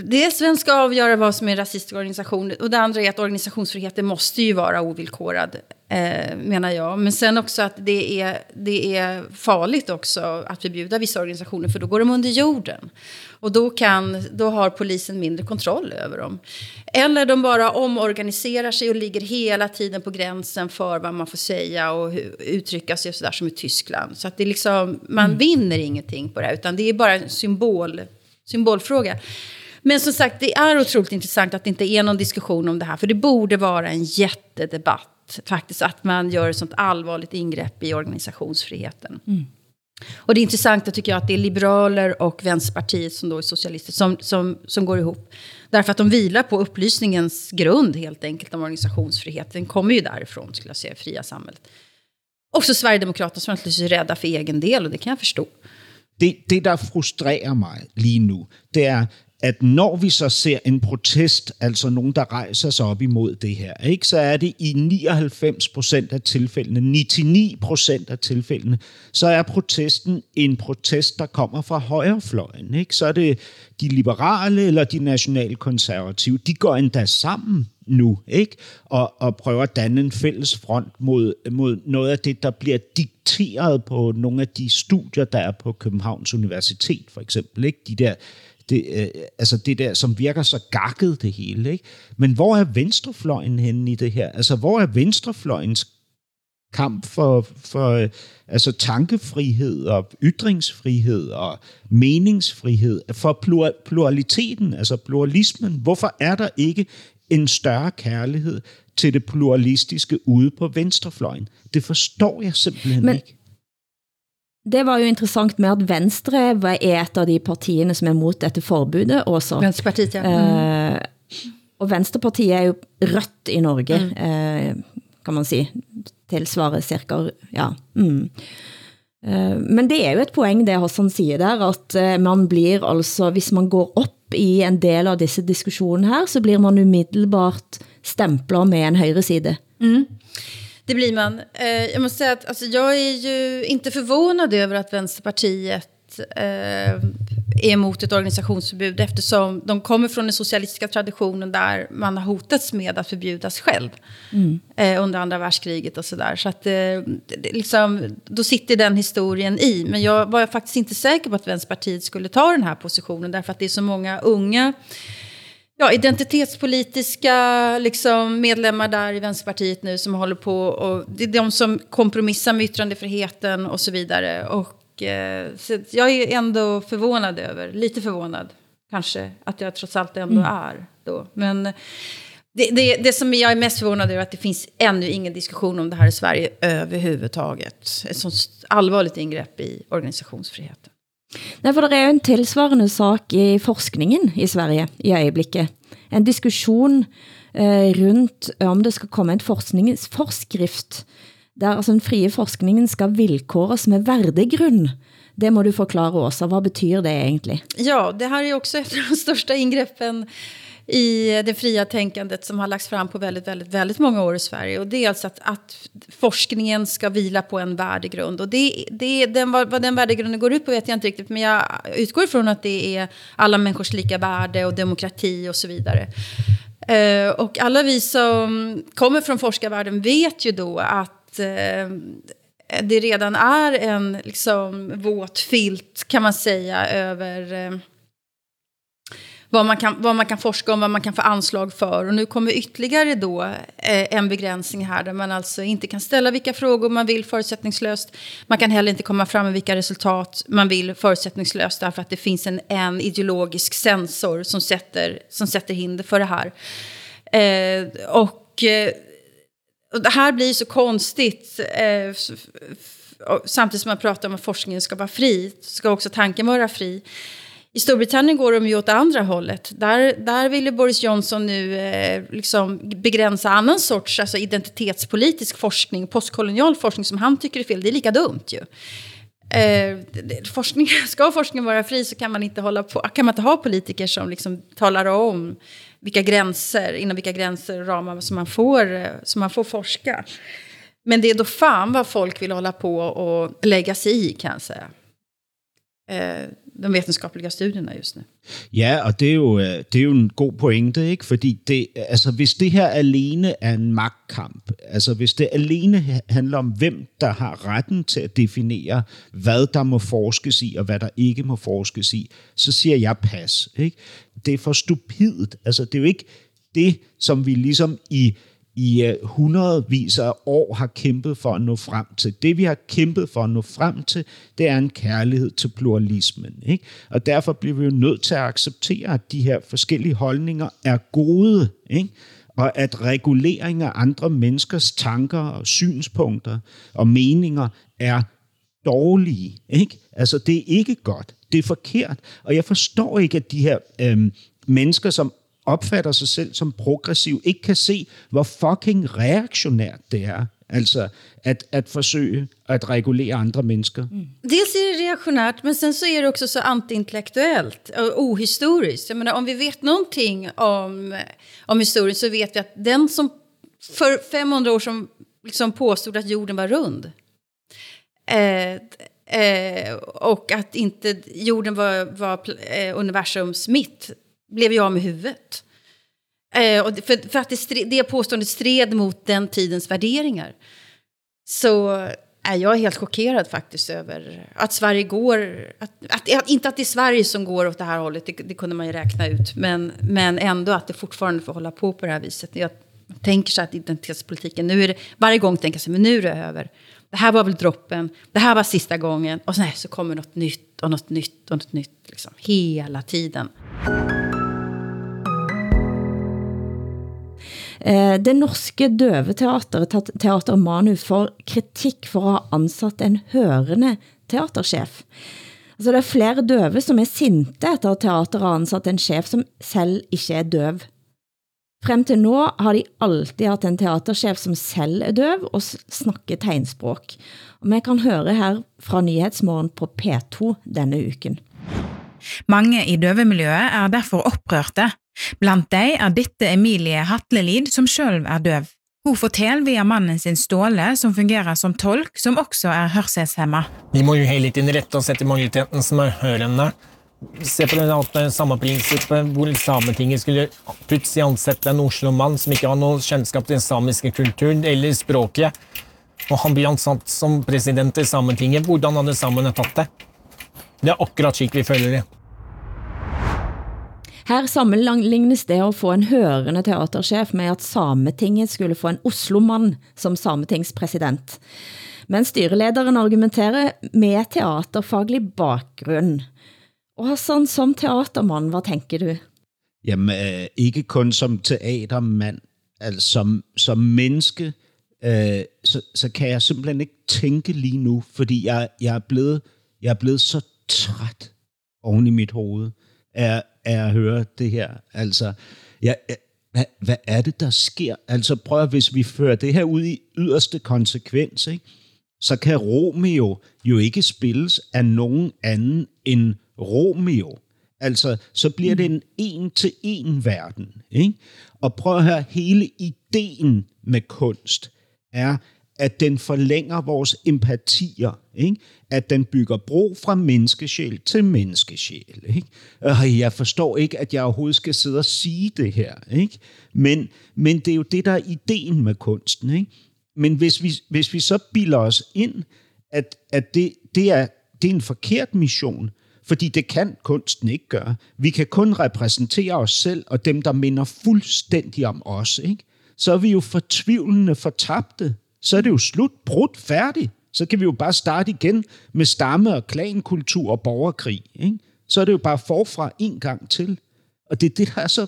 det svenska ska avgöra vad som är en rasistisk organisation. Och det andra är att organisationsfriheten måste ju vara ovillkorad, eh, menar jag. Men sen också att det är, det är farligt också att förbjuda vissa organisationer, för då går de under jorden. Och då, kan, då har polisen mindre kontroll över dem. Eller de bara omorganiserar sig och ligger hela tiden på gränsen för vad man får säga och uttrycka sig sådär som i Tyskland. Så att det är liksom, man mm. vinner ingenting på det här, utan det är bara en symbol, symbolfråga. Men som sagt, det är otroligt intressant att det inte är någon diskussion om det här. För det borde vara en jättedebatt, faktiskt, att man gör ett sånt allvarligt ingrepp i organisationsfriheten. Mm. Och det är intressant tycker jag att det är liberaler och Vänsterpartiet som då är socialister som, som, som går ihop. Därför att de vilar på upplysningens grund helt enkelt om organisationsfrihet. Den kommer ju därifrån, skulle jag säga, fria samhället. Också Sverigedemokraterna som naturligtvis är rädda för egen del och det kan jag förstå. Det, det der frustrerer mig lige nu, det er, at når vi så ser en protest, altså nogen, der rejser sig op imod det her, ikke, så er det i 99 procent af tilfældene, 99 procent af tilfældene, så er protesten en protest, der kommer fra højrefløjen. Ikke? Så er det de liberale eller de nationalkonservative, de går endda sammen nu, ikke? Og, og prøver at danne en fælles front mod, mod noget af det, der bliver dikteret på nogle af de studier, der er på Københavns Universitet, for eksempel. Ikke? De der det, øh, altså det der, som virker så gakket det hele. Ikke? Men hvor er venstrefløjen henne i det her? Altså, hvor er venstrefløjens kamp for, for øh, altså tankefrihed og ytringsfrihed og meningsfrihed, for pluraliteten, altså pluralismen. Hvorfor er der ikke en større kærlighed til det pluralistiske ude på venstrefløjen? Det forstår jeg simpelthen Men, ikke. Det var jo interessant med at Venstre er et av de partierne som er mot dette forbudet også. Venstrepartiet, ja. Mm. Uh, og Venstrepartiet er jo rødt i Norge, mm. uh, kan man si. Tilsvarer cirka, ja. Mm. Uh, men det er jo et poeng, det Hassan siger der, at uh, man blir altså, hvis man går op i en del av disse diskussioner her, så blir man umiddelbart stempler med en højre side. Mm. Det blir man. Eh, jag måste säga att alltså, jag är ju inte förvånad över att Vänsterpartiet eh, är emot ett organisationsförbud eftersom de kommer från den socialistiska traditionen där man har hotats med att förbjudas själv mm. eh, under andra världskriget och sådär. Så att eh, liksom, då sitter den historien i. Men jag var faktiskt inte säker på att Vänsterpartiet skulle ta den här positionen därför att det är så många unga ja, identitetspolitiska liksom, medlemmar där i Vänsterpartiet nu som håller på och det är de som kompromissar med yttrandefriheten och så vidare. Och, eh, så jag är ändå förvånad över, lite förvånad kanske, att jag trots allt ändå mm. är då. Men det, det, det som jag är mest förvånad över är att det finns ännu ingen diskussion om det här i Sverige överhuvudtaget. Ett sånt allvarligt ingrepp i organisationsfriheten. Nej, for det er jo en tilsvarende sak i forskningen i Sverige i øjeblikket. En diskussion eh, rundt eh, om det skal komme en forskningsforskrift, der altså den frie forskningen skal vilkåres med värdegrund. Det må du forklare også. Hvad betyder det egentlig? Ja, det här är också ett av de största ingreppen i eh, det fria tänkandet som har lagts fram på väldigt, väldigt, väldigt många år i Sverige. Och det är alltså att, att forskningen ska vila på en värdegrund. Och det, det, den, vad, vad den värdegrunden går ut på vet jag inte riktigt, men jag utgår ifrån att det är alla människors lika värde och demokrati och så vidare. Eh, och alla vi som kommer från forskarvärlden vet ju då att eh, det redan är en liksom, våt filt, kan man säga, över... eh, vad man, kan, vad man kan forska om, vad man kan få anslag för. Och nu kommer ytterligare då eh, en begränsning här där man alltså inte kan ställa vilka frågor man vill förutsättningslöst. Man kan heller inte komma fram med vilka resultat man vill förutsättningslöst därför att det finns en, en ideologisk sensor som sätter, som sätter hinder för det här. Eh, och, eh, och det här blir så konstigt. Eh, samtidigt som man pratar om att forskningen ska vara fri, ska också tanken vara fri. I Storbritannien går de ju åt andra hållet. Där, där vill Boris Johnson nu eh, liksom begränsa annan sorts alltså identitetspolitisk forskning, postkolonial forskning som han tycker är fel. Det är lika dumt ju. Eh, forskning, ska forskningen vara fri så kan man inte, hålla på, kan man inte ha politiker som liksom talar om vilka gränser, inom vilka gränser och ramar som man, får, eh, som man får forska. Men det är då fan vad folk vill hålla på och lägga sig i kan jag säga. Eh, de vetenskapelige studierna just nu. Ja, og det er jo, øh, det er jo en god pointe, ikke? Fordi det, altså, hvis det her alene er en magtkamp, altså hvis det alene handler om, hvem der har retten til at definere, hvad der må forskes i, og hvad der ikke må forskes i, så siger jeg pas, ikke? Det er for stupidt. Altså, det er jo ikke det, som vi ligesom i i øh, hundredvis af år har kæmpet for at nå frem til. Det vi har kæmpet for at nå frem til, det er en kærlighed til pluralismen. Ikke? Og derfor bliver vi jo nødt til at acceptere, at de her forskellige holdninger er gode. Ikke? Og at regulering af andre menneskers tanker og synspunkter og meninger er dårlige. Ikke? Altså, det er ikke godt. Det er forkert. Og jeg forstår ikke, at de her øhm, mennesker, som opfatter sig selv som progressiv, ikke kan se, hvor fucking reaktionært det er. Altså at, at forsøge at regulere andre mennesker. Mm. Dels är det reaktionärt, men sen så är det också så antiintellektuellt och ohistoriskt. Jag menar, om vi vet någonting om, om historien så vet vi att den som för 500 år som liksom påstod att jorden var rund eh, eh, och att inte jorden var, var eh, universums mitt blev jag av med huvudet. Eh, och för, för att det, stred, det påståendet stred mot den tidens värderingar. Så är jag helt chockerad faktiskt över att Sverige går... Att, att, att, inte att det är Sverige som går åt det här hållet, det, det kunde man ju räkna ut. Men, men ändå att det fortfarande får hålla på på det här viset. Jag tänker så att identitetspolitiken, nu är det, varje gång tänker jag så men nu är det över. Det här var väl droppen, det här var sista gången. Och så, så kommer något nytt och något nytt och något nytt. Liksom, hela tiden. Mm. Eh, det norske døveteateret, Teater Manu, får kritik for at have ansat en hørende teaterchef. Altså, det er flere døve, som er sinte efter at teateret har ansat en chef, som selv ikke er døv. Frem til nå har de alltid haft en teaterchef, som selv er døv og snakker tegnspråk. Og man kan høre her fra Nyhetsmorgen på P2 denne uken. Mange i døvemiljøet er derfor oprørte Blant de er dette Emilie Hatlelid, som sjøl er døv. Hun forteller via mannen sin Ståle, som fungerer som tolk, som også er hørselshemma. Vi må jo hele tiden rette oss etter majoriteten som er hørende. Se på det eh, samme prinsippet hvor Sametinget skulle plutselig ansette en Oslo-mann som ikke har noe kjennskap til den samiske kulturen eller språket, og han blir ansatt som president i Sametinget. Hvordan hadde samene tatt det? Det er akkurat slik vi føler det. Her sammenlignes det at få en hørende teaterchef med at Sametinget skulle få en Oslomann som Sametingspræsident. Men styrelederen argumenterer med teaterfaglig bakgrund. Og sådan som teatermand, hvad tænker du? Jamen, øh, ikke kun som teatermand, altså som, som menneske, øh, så, så kan jeg simpelthen ikke tænke lige nu, fordi jeg, jeg, er, blevet, jeg er blevet så træt oven i mit hoved af, af at høre det her. Altså, ja, hvad, hvad er det, der sker? Altså prøv at, hvis vi fører det her ud i yderste konsekvens, ikke? så kan Romeo jo ikke spilles af nogen anden end Romeo. Altså, så bliver det en en-til-en verden. Ikke? Og prøv at høre, hele ideen med kunst er, at den forlænger vores empatier, ikke? At den bygger bro fra menneskesjæl til menneskesjæl. Ikke? Og jeg forstår ikke, at jeg overhovedet skal sidde og sige det her, ikke? Men, men det er jo det, der er ideen med kunsten. Ikke? Men hvis vi, hvis vi så bilder os ind, at, at det, det, er, det er en forkert mission, fordi det kan kunsten ikke gøre. Vi kan kun repræsentere os selv og dem, der minder fuldstændig om os. Ikke? Så er vi jo fortvivlende fortabte så er det jo slut, brudt, færdig. Så kan vi jo bare starte igen med stamme- og klankultur og borgerkrig. Ikke? Så er det jo bare forfra en gang til. Og det er det, der er så...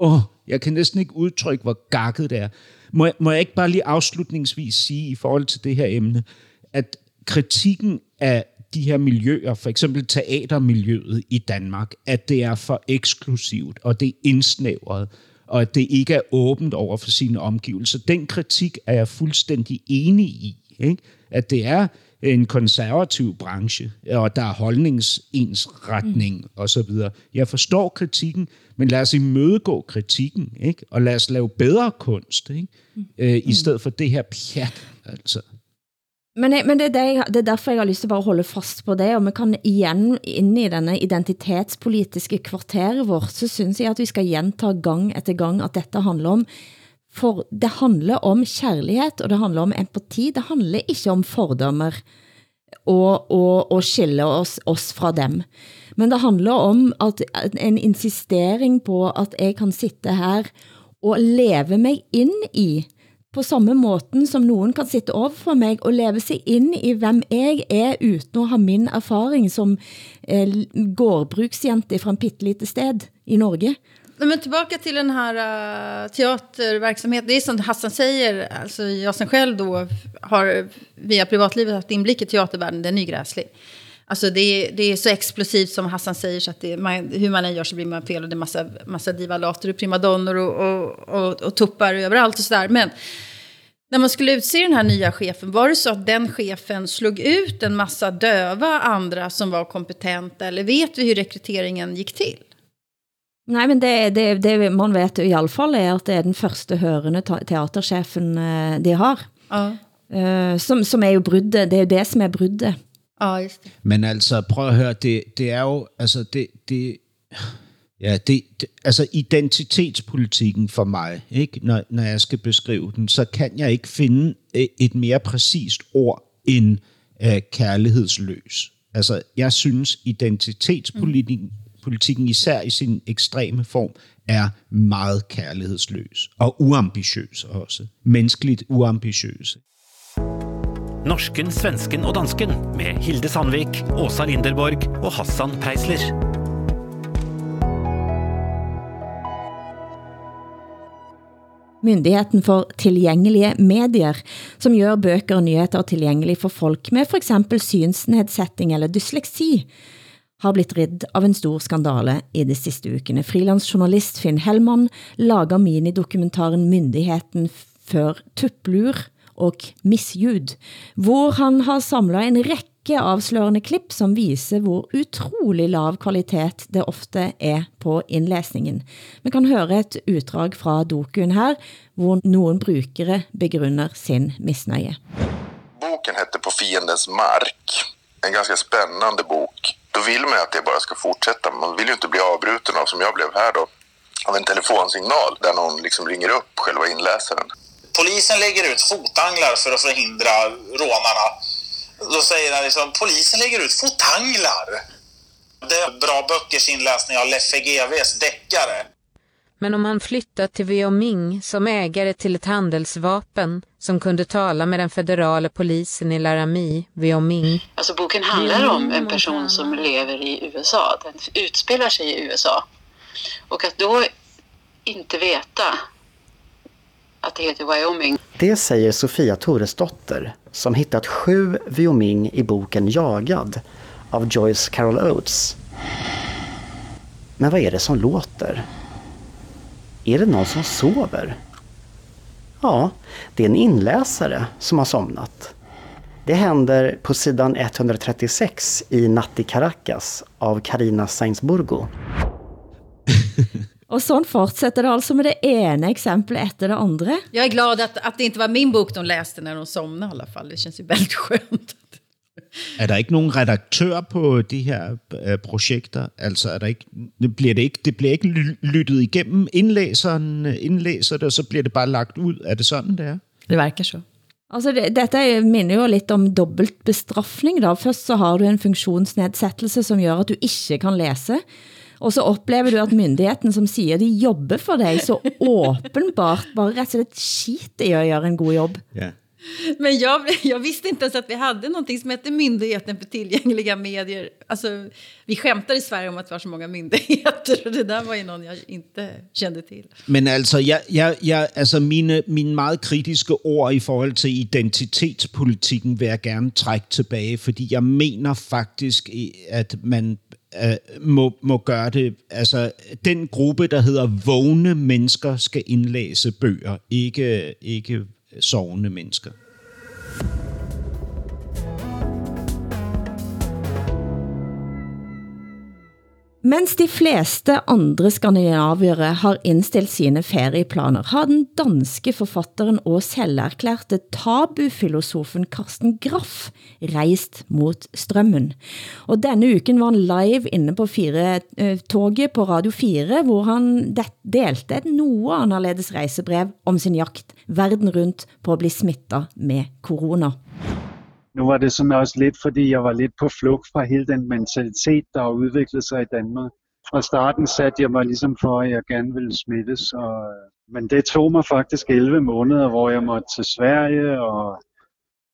Åh, jeg kan næsten ikke udtrykke, hvor gakket det er. Må jeg, må jeg ikke bare lige afslutningsvis sige i forhold til det her emne, at kritikken af de her miljøer, for eksempel teatermiljøet i Danmark, at det er for eksklusivt, og det er indsnævret, og at det ikke er åbent over for sine omgivelser. Den kritik er jeg fuldstændig enig i, ikke? at det er en konservativ branche, og der er holdningsensretning mm. og så videre. Jeg forstår kritikken, men lad os imødegå kritikken, ikke? og lad os lave bedre kunst, ikke? Mm. Øh, i stedet for det her pjat. Altså. Men, men det, er det, det er derfor jeg har lyst til bare at holde fast på det, og vi kan igen ind i denne identitetspolitiske kvarteret vårt, så synes jeg, at vi skal gjenta gang efter gang, at dette handler om for det handler om kærlighed, og det handler om empati. Det handler ikke om fordommer og, og, og skille oss, oss fra dem. Men det handler om at en insistering på, at jeg kan sitte her og leve mig ind i på samme måten som nogen kan sitte over for mig og leve sig ind i, hvem jeg er, uden at ha min erfaring som eh, gårdbruksjente fra en pittelite sted i Norge. Men tillbaka till den här äh, uh, teaterverksamheten. Det är som Hassan säger, alltså jag som själv då har via privatlivet haft inblick i teatervärlden, den är gräslig. Alltså det är, det är så explosivt som Hassan säger, så att det, man, hur man än gör så blir man fel. Och det är massa, massa divalater och primadonnor och, och, och, och tuppar överallt och sådär. Men När man skulle utse den här nya chefen, var det så att den chefen slog ut en massa döva andra som var kompetenta? Eller vet vi hur rekryteringen gick till? Nej, men det, det, det man vet i alla fall är att det är den första hørende teaterchefen eh, de har. Ja. Uh, som, som er jo bruddet, det er jo det som er bruddet. Ja, just det. Men altså, prøv at høre, det, det er jo, altså, det, det, ja, det, det, altså identitetspolitikken for mig, ikke? Når, når jeg skal beskrive den, så kan jeg ikke finde et mere præcist ord end uh, kærlighedsløs. Altså, jeg synes, identitetspolitikken politikken, især i sin ekstreme form, er meget kærlighedsløs og uambitiøs også. Menneskeligt uambitiøs. Norsken, svensken og dansken med Hilde Sandvik, Åsa Linderborg og Hassan Preisler. Myndigheten for tilgængelige medier, som gør bøger og nyheter tilgængelige for folk med for eksempel synsnedsetting eller dysleksi, har blitt ridd av en stor skandale i de sidste ukene. Frilansjournalist Finn Hellmann lager minidokumentaren Myndigheten før tupplur og misljud, hvor han har samlet en række afslørende klip, som viser hvor utrolig lav kvalitet det ofte er på indlæsningen. Man kan høre et utdrag fra dokuen her, hvor nogen brukere begrunder sin misnøje. Boken heter På fiendens mark. En ganska spännande bok då vill man att det bara ska fortsätta. Man vill ju inte bli avbruten av, som jag blev här då, av en telefonsignal där någon liksom ringer upp själva inläsaren. Polisen lägger ut fotanglar för att förhindra rånarna. Då säger han liksom, polisen lägger ut fotanglar! Det är bra böckers inläsning av Leffe GWs deckare. Men om han flyttat till Wyoming som ägare till ett handelsvapen som kunde tala med den federala polisen i Laramie, Wyoming. Alltså boken handlar om en person som lever i USA. Den utspelar sig i USA. Och att då inte veta att det heter Wyoming. Det säger Sofia Toresdotter som hittat sju Wyoming i boken Jagad av Joyce Carol Oates. Men vad är det som låter? Är det någon som sover? Ja, det är en inläsare som har somnat. Det händer på sidan 136 i Natt i Caracas av Karina Sainsburgo. Och sån fortsätter det alltså med det ena exemplet efter det andra. Jag är glad att, att det inte var min bok de läste när de somnade i alla fall. Det känns ju väldigt skönt. Er der ikke nogen redaktør på de her øh, projekter? Altså, er der ikke, det bliver det ikke, det bliver ikke lyttet igennem indlæseren, indlæser det, og så bliver det bare lagt ud. Er det sådan, det er? Det verkar så. Altså, det, dette minder jo lidt om dobbelt bestraffning. Da. Først så har du en funktionsnedsættelse, som gør, at du ikke kan læse. Og så oplever du, at myndigheten, som siger, de jobber for dig, så åbenbart bare ret og slett skit i at gøre en god jobb. Ja. Men jag, jag visste inte ens att vi hade någonting som hette Myndigheten för tillgängliga medier. Alltså, vi skämtar i Sverige om att vi har så många myndigheter, och det där var ju någon jag inte kände till. Men alltså, jag, jag, jag, alltså mine, mine meget kritiske ord i forhold til identitetspolitikken vil jeg gerne trække tilbage, fordi jeg mener faktisk, at man øh, må, må gøre det. Altså, den gruppe, der hedder vågne mennesker, skal indlæse bøger, ikke, ikke sovende mennesker. Mens de fleste andre skandinaviere har indstillet sine ferieplaner, har den danske forfatteren og selverklærte tabufilosofen Karsten Graff reist mot strømmen. Og denne uken var han live inne på fire, eh, toget på Radio 4, hvor han delte et noe anderledes reisebrev om sin jakt verden rundt på at blive smittet med corona. Nu var det sådan også lidt, fordi jeg var lidt på flugt fra hele den mentalitet, der har udviklet sig i Danmark. Fra starten satte jeg mig ligesom for, at jeg gerne ville smittes, og, men det tog mig faktisk 11 måneder, hvor jeg måtte til Sverige, og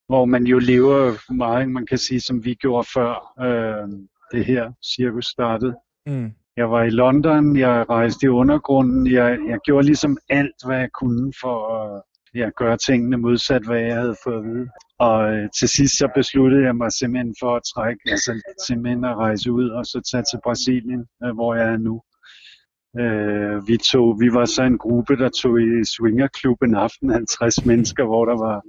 hvor man jo lever meget, man kan sige, som vi gjorde før øh, det her cirkus startede. Mm. Jeg var i London, jeg rejste i undergrunden, jeg, jeg gjorde ligesom alt, hvad jeg kunne for at ja, gøre tingene modsat, hvad jeg havde fået at vide. Og øh, til sidst så besluttede jeg mig simpelthen for at trække, altså simpelthen at rejse ud og så tage til Brasilien, øh, hvor jeg er nu. Øh, vi, tog, vi var så en gruppe, der tog i swingerklub en aften, 50 mennesker, hvor der var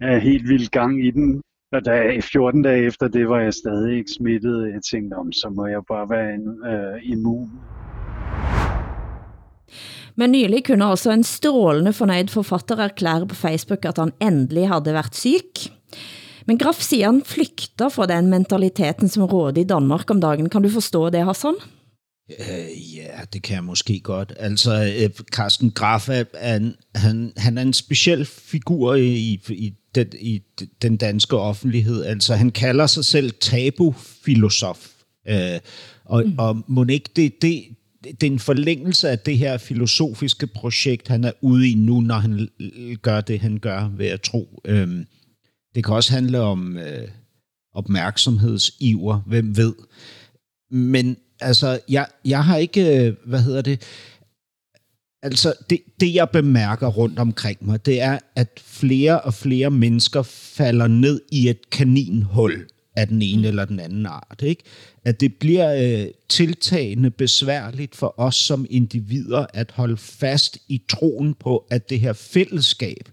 ja, helt vild gang i den. Og da, 14 dage efter det var jeg stadig ikke smittet. Jeg tænkte, om så må jeg bare være en, øh, immun. Men nylig kunne også en strålende fornøjd forfatter erklære på Facebook, at han endelig havde været syg. Men Graf siger, han flygter fra den mentaliteten, som råder i Danmark om dagen. Kan du forstå det, Hassan? Øh, ja, det kan jeg måske godt. Altså, øh, Carsten Graf, er, han, han, han er en speciel figur i, i, den, i den danske offentlighed. Altså, han kalder sig selv tabufilosof. Øh, og, mm. og må ikke det, det, det er en forlængelse af det her filosofiske projekt, han er ude i nu, når han gør det, han gør, ved at tro. Øhm, det kan også handle om øh, opmærksomhedsiver, hvem ved. Men altså, jeg, jeg har ikke, øh, hvad hedder det, altså det, det jeg bemærker rundt omkring mig, det er, at flere og flere mennesker falder ned i et kaninhul af den ene eller den anden art. Ikke? At det bliver øh, tiltagende besværligt for os som individer at holde fast i troen på, at det her fællesskab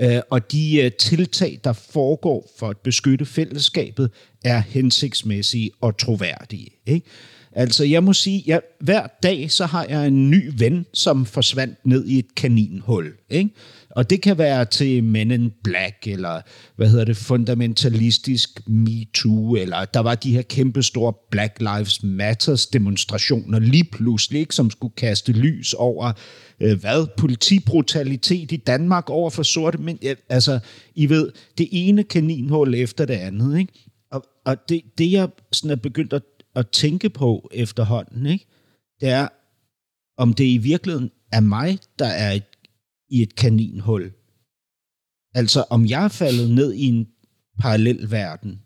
øh, og de øh, tiltag, der foregår for at beskytte fællesskabet, er hensigtsmæssige og troværdige. Ikke? Altså, jeg må sige, at hver dag, så har jeg en ny ven, som forsvandt ned i et kaninhul. Ikke? Og det kan være til Men in Black, eller hvad hedder det, fundamentalistisk MeToo, eller der var de her kæmpe store Black Lives Matters demonstrationer lige pludselig, ikke, som skulle kaste lys over, øh, hvad, politibrutalitet i Danmark over for sorte men Altså, I ved, det ene kaninhul efter det andet, ikke? Og, og det, det, jeg sådan er begyndt at, at tænke på efterhånden, ikke? det er, om det i virkeligheden er mig, der er et i et kaninhul. Altså, om jeg er faldet ned i en parallel verden,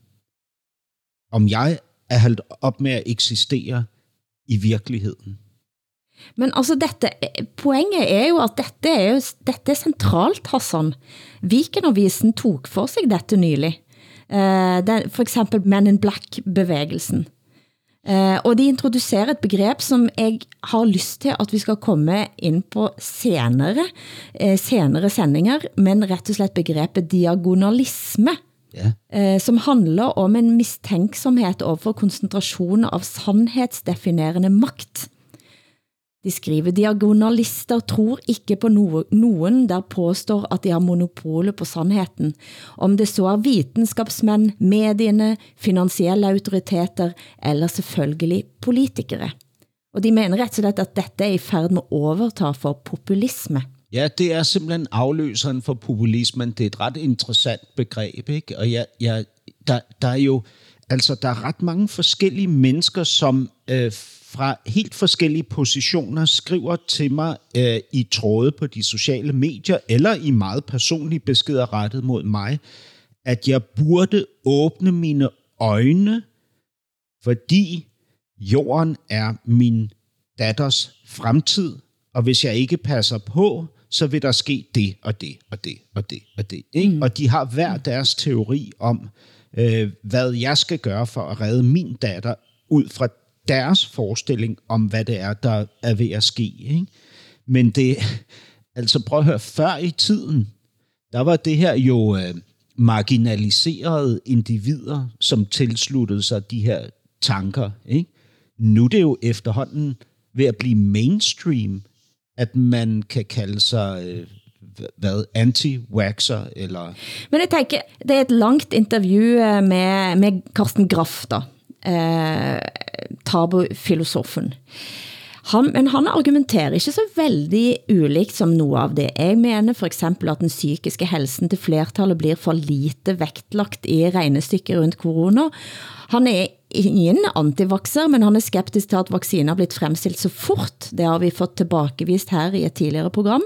om jeg er holdt op med at eksistere i virkeligheden. Men altså dette, poenget er jo at dette er, jo, dette er centralt, Hassan. Vikenavisen tog for sig dette nylig. Uh, for eksempel Men in Black-bevægelsen. Uh, og de introducerer et begreb, som jeg har lyst til, at vi skal komme ind på senere, uh, senere sendinger, men rett og slett begrebet diagonalisme. Yeah. Uh, som handler om en mistænksomhed overfor koncentrationen av sandhedsdefinerende magt. De skriver, diagonalister tror ikke på nogen, der påstår, at de har monopol på sandheden. Om det så er videnskabsmænd, medierne, finansielle autoriteter eller selvfølgelig politikere. Og de mener ret og slett at dette er i færd med at overta for populisme. Ja, det er simpelthen afløseren for populismen. Det er et ret interessant begreb, ikke? Og ja, ja, der, der er jo, altså der er ret mange forskellige mennesker, som øh, fra helt forskellige positioner skriver til mig øh, i tråde på de sociale medier, eller i meget personlige beskeder rettet mod mig, at jeg burde åbne mine øjne, fordi jorden er min datters fremtid, og hvis jeg ikke passer på, så vil der ske det og det og det og det og det. Ikke? Mm. Og de har hver deres teori om, øh, hvad jeg skal gøre for at redde min datter ud fra deres forestilling om, hvad det er, der er ved at ske. Ikke? Men det, altså prøv at høre, før i tiden, der var det her jo øh, marginaliserede individer, som tilsluttede sig de her tanker. Ikke? Nu er det jo efterhånden ved at blive mainstream, at man kan kalde sig øh, hvad, anti-waxer, eller... Men jeg tænker, det er et langt interview øh, med, med Karsten Graff, da, eh, tabufilosofen. Han, men han argumenterer ikke så veldig ulikt som noget av det. Jeg mener for eksempel at den psykiske helsen til flertallet blir for lite vektlagt i regnestykket rundt corona. Han er ingen antivakser, men han er skeptisk til at vacciner er blitt fremstilt så fort. Det har vi fått tilbakevist her i et tidligere program.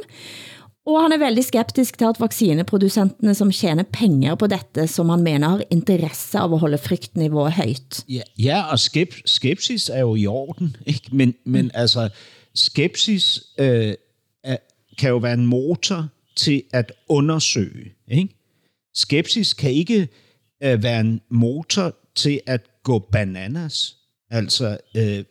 Og han er veldig skeptisk til at vaccineprodusenterne, som tjener penger på dette, som han mener har interesse av at holde frygtniveauet højt. Ja, ja og skep skepsis er jo i orden, ikke? Men, men mm. altså, skepsis øh, er, kan jo være en motor til at undersøge. Ikke? Skepsis kan ikke øh, være en motor til at gå bananas. Altså, øh,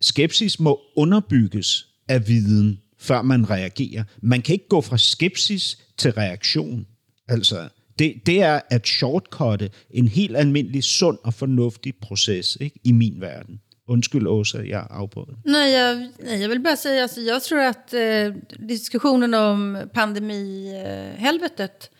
skepsis må underbygges af viden, før man reagerer. Man kan ikke gå fra skepsis til reaktion. Altså, det, det er at shortcutte en helt almindelig, sund og fornuftig proces ikke, i min verden. Undskyld Åsa, jeg afbrød. Nej, jag, nej, jag vill bara säga, alltså, jag tror att eh, øh, diskussionen om pandemihelvetet, øh,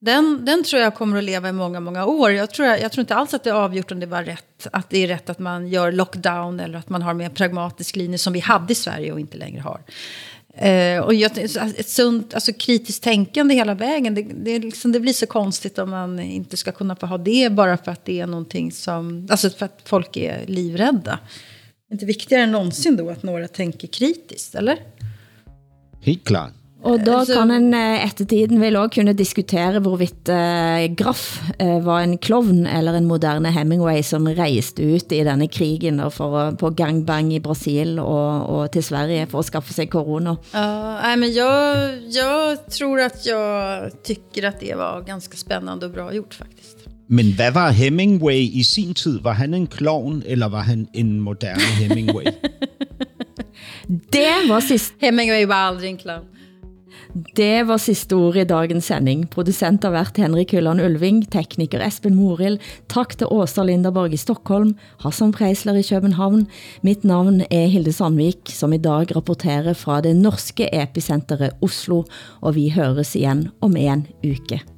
den, den tror jag kommer att leva i många, många år. Jag tror, jag tror inte alls att det är avgjort om det var rätt, att det är rätt att man gör lockdown eller att man har mer pragmatisk linje som vi hade i Sverige och inte längre har. Eh, och jag, ett sunt, alltså kritiskt tänkande hela vägen, det, det, liksom, det blir så konstigt om man inte ska kunna få ha det bara för att det är någonting som, alltså för att folk är livrädda. Det är inte viktigare än någonsin då att några tänker kritiskt, eller? Helt klart. Og da kan en eh, ettertiden vel også kunne diskutere hvorvidt eh, Graff eh, var en klovn eller en moderne Hemingway som reiste ut i denne krigen og for, på gangbang i Brasil og, og til Sverige for at skaffe sig corona. Ja, nej, men jag, jag tror att jag tycker att det var ganska spännande och bra gjort faktiskt. Men hvad var Hemingway i sin tid? Var han en klovn, eller var han en moderne Hemingway? Det var sidst... Hemingway var aldrig en clown. Det var sidste ord i dagens sending. Producent har været Henrik Hylland Ulving, tekniker Esben Moril, tak til Åsa Linderborg i Stockholm, Hassan Preisler i København. Mit navn er Hilde Sandvik, som i dag rapporterer fra det norske epicenteret Oslo, og vi høres igen om en uke.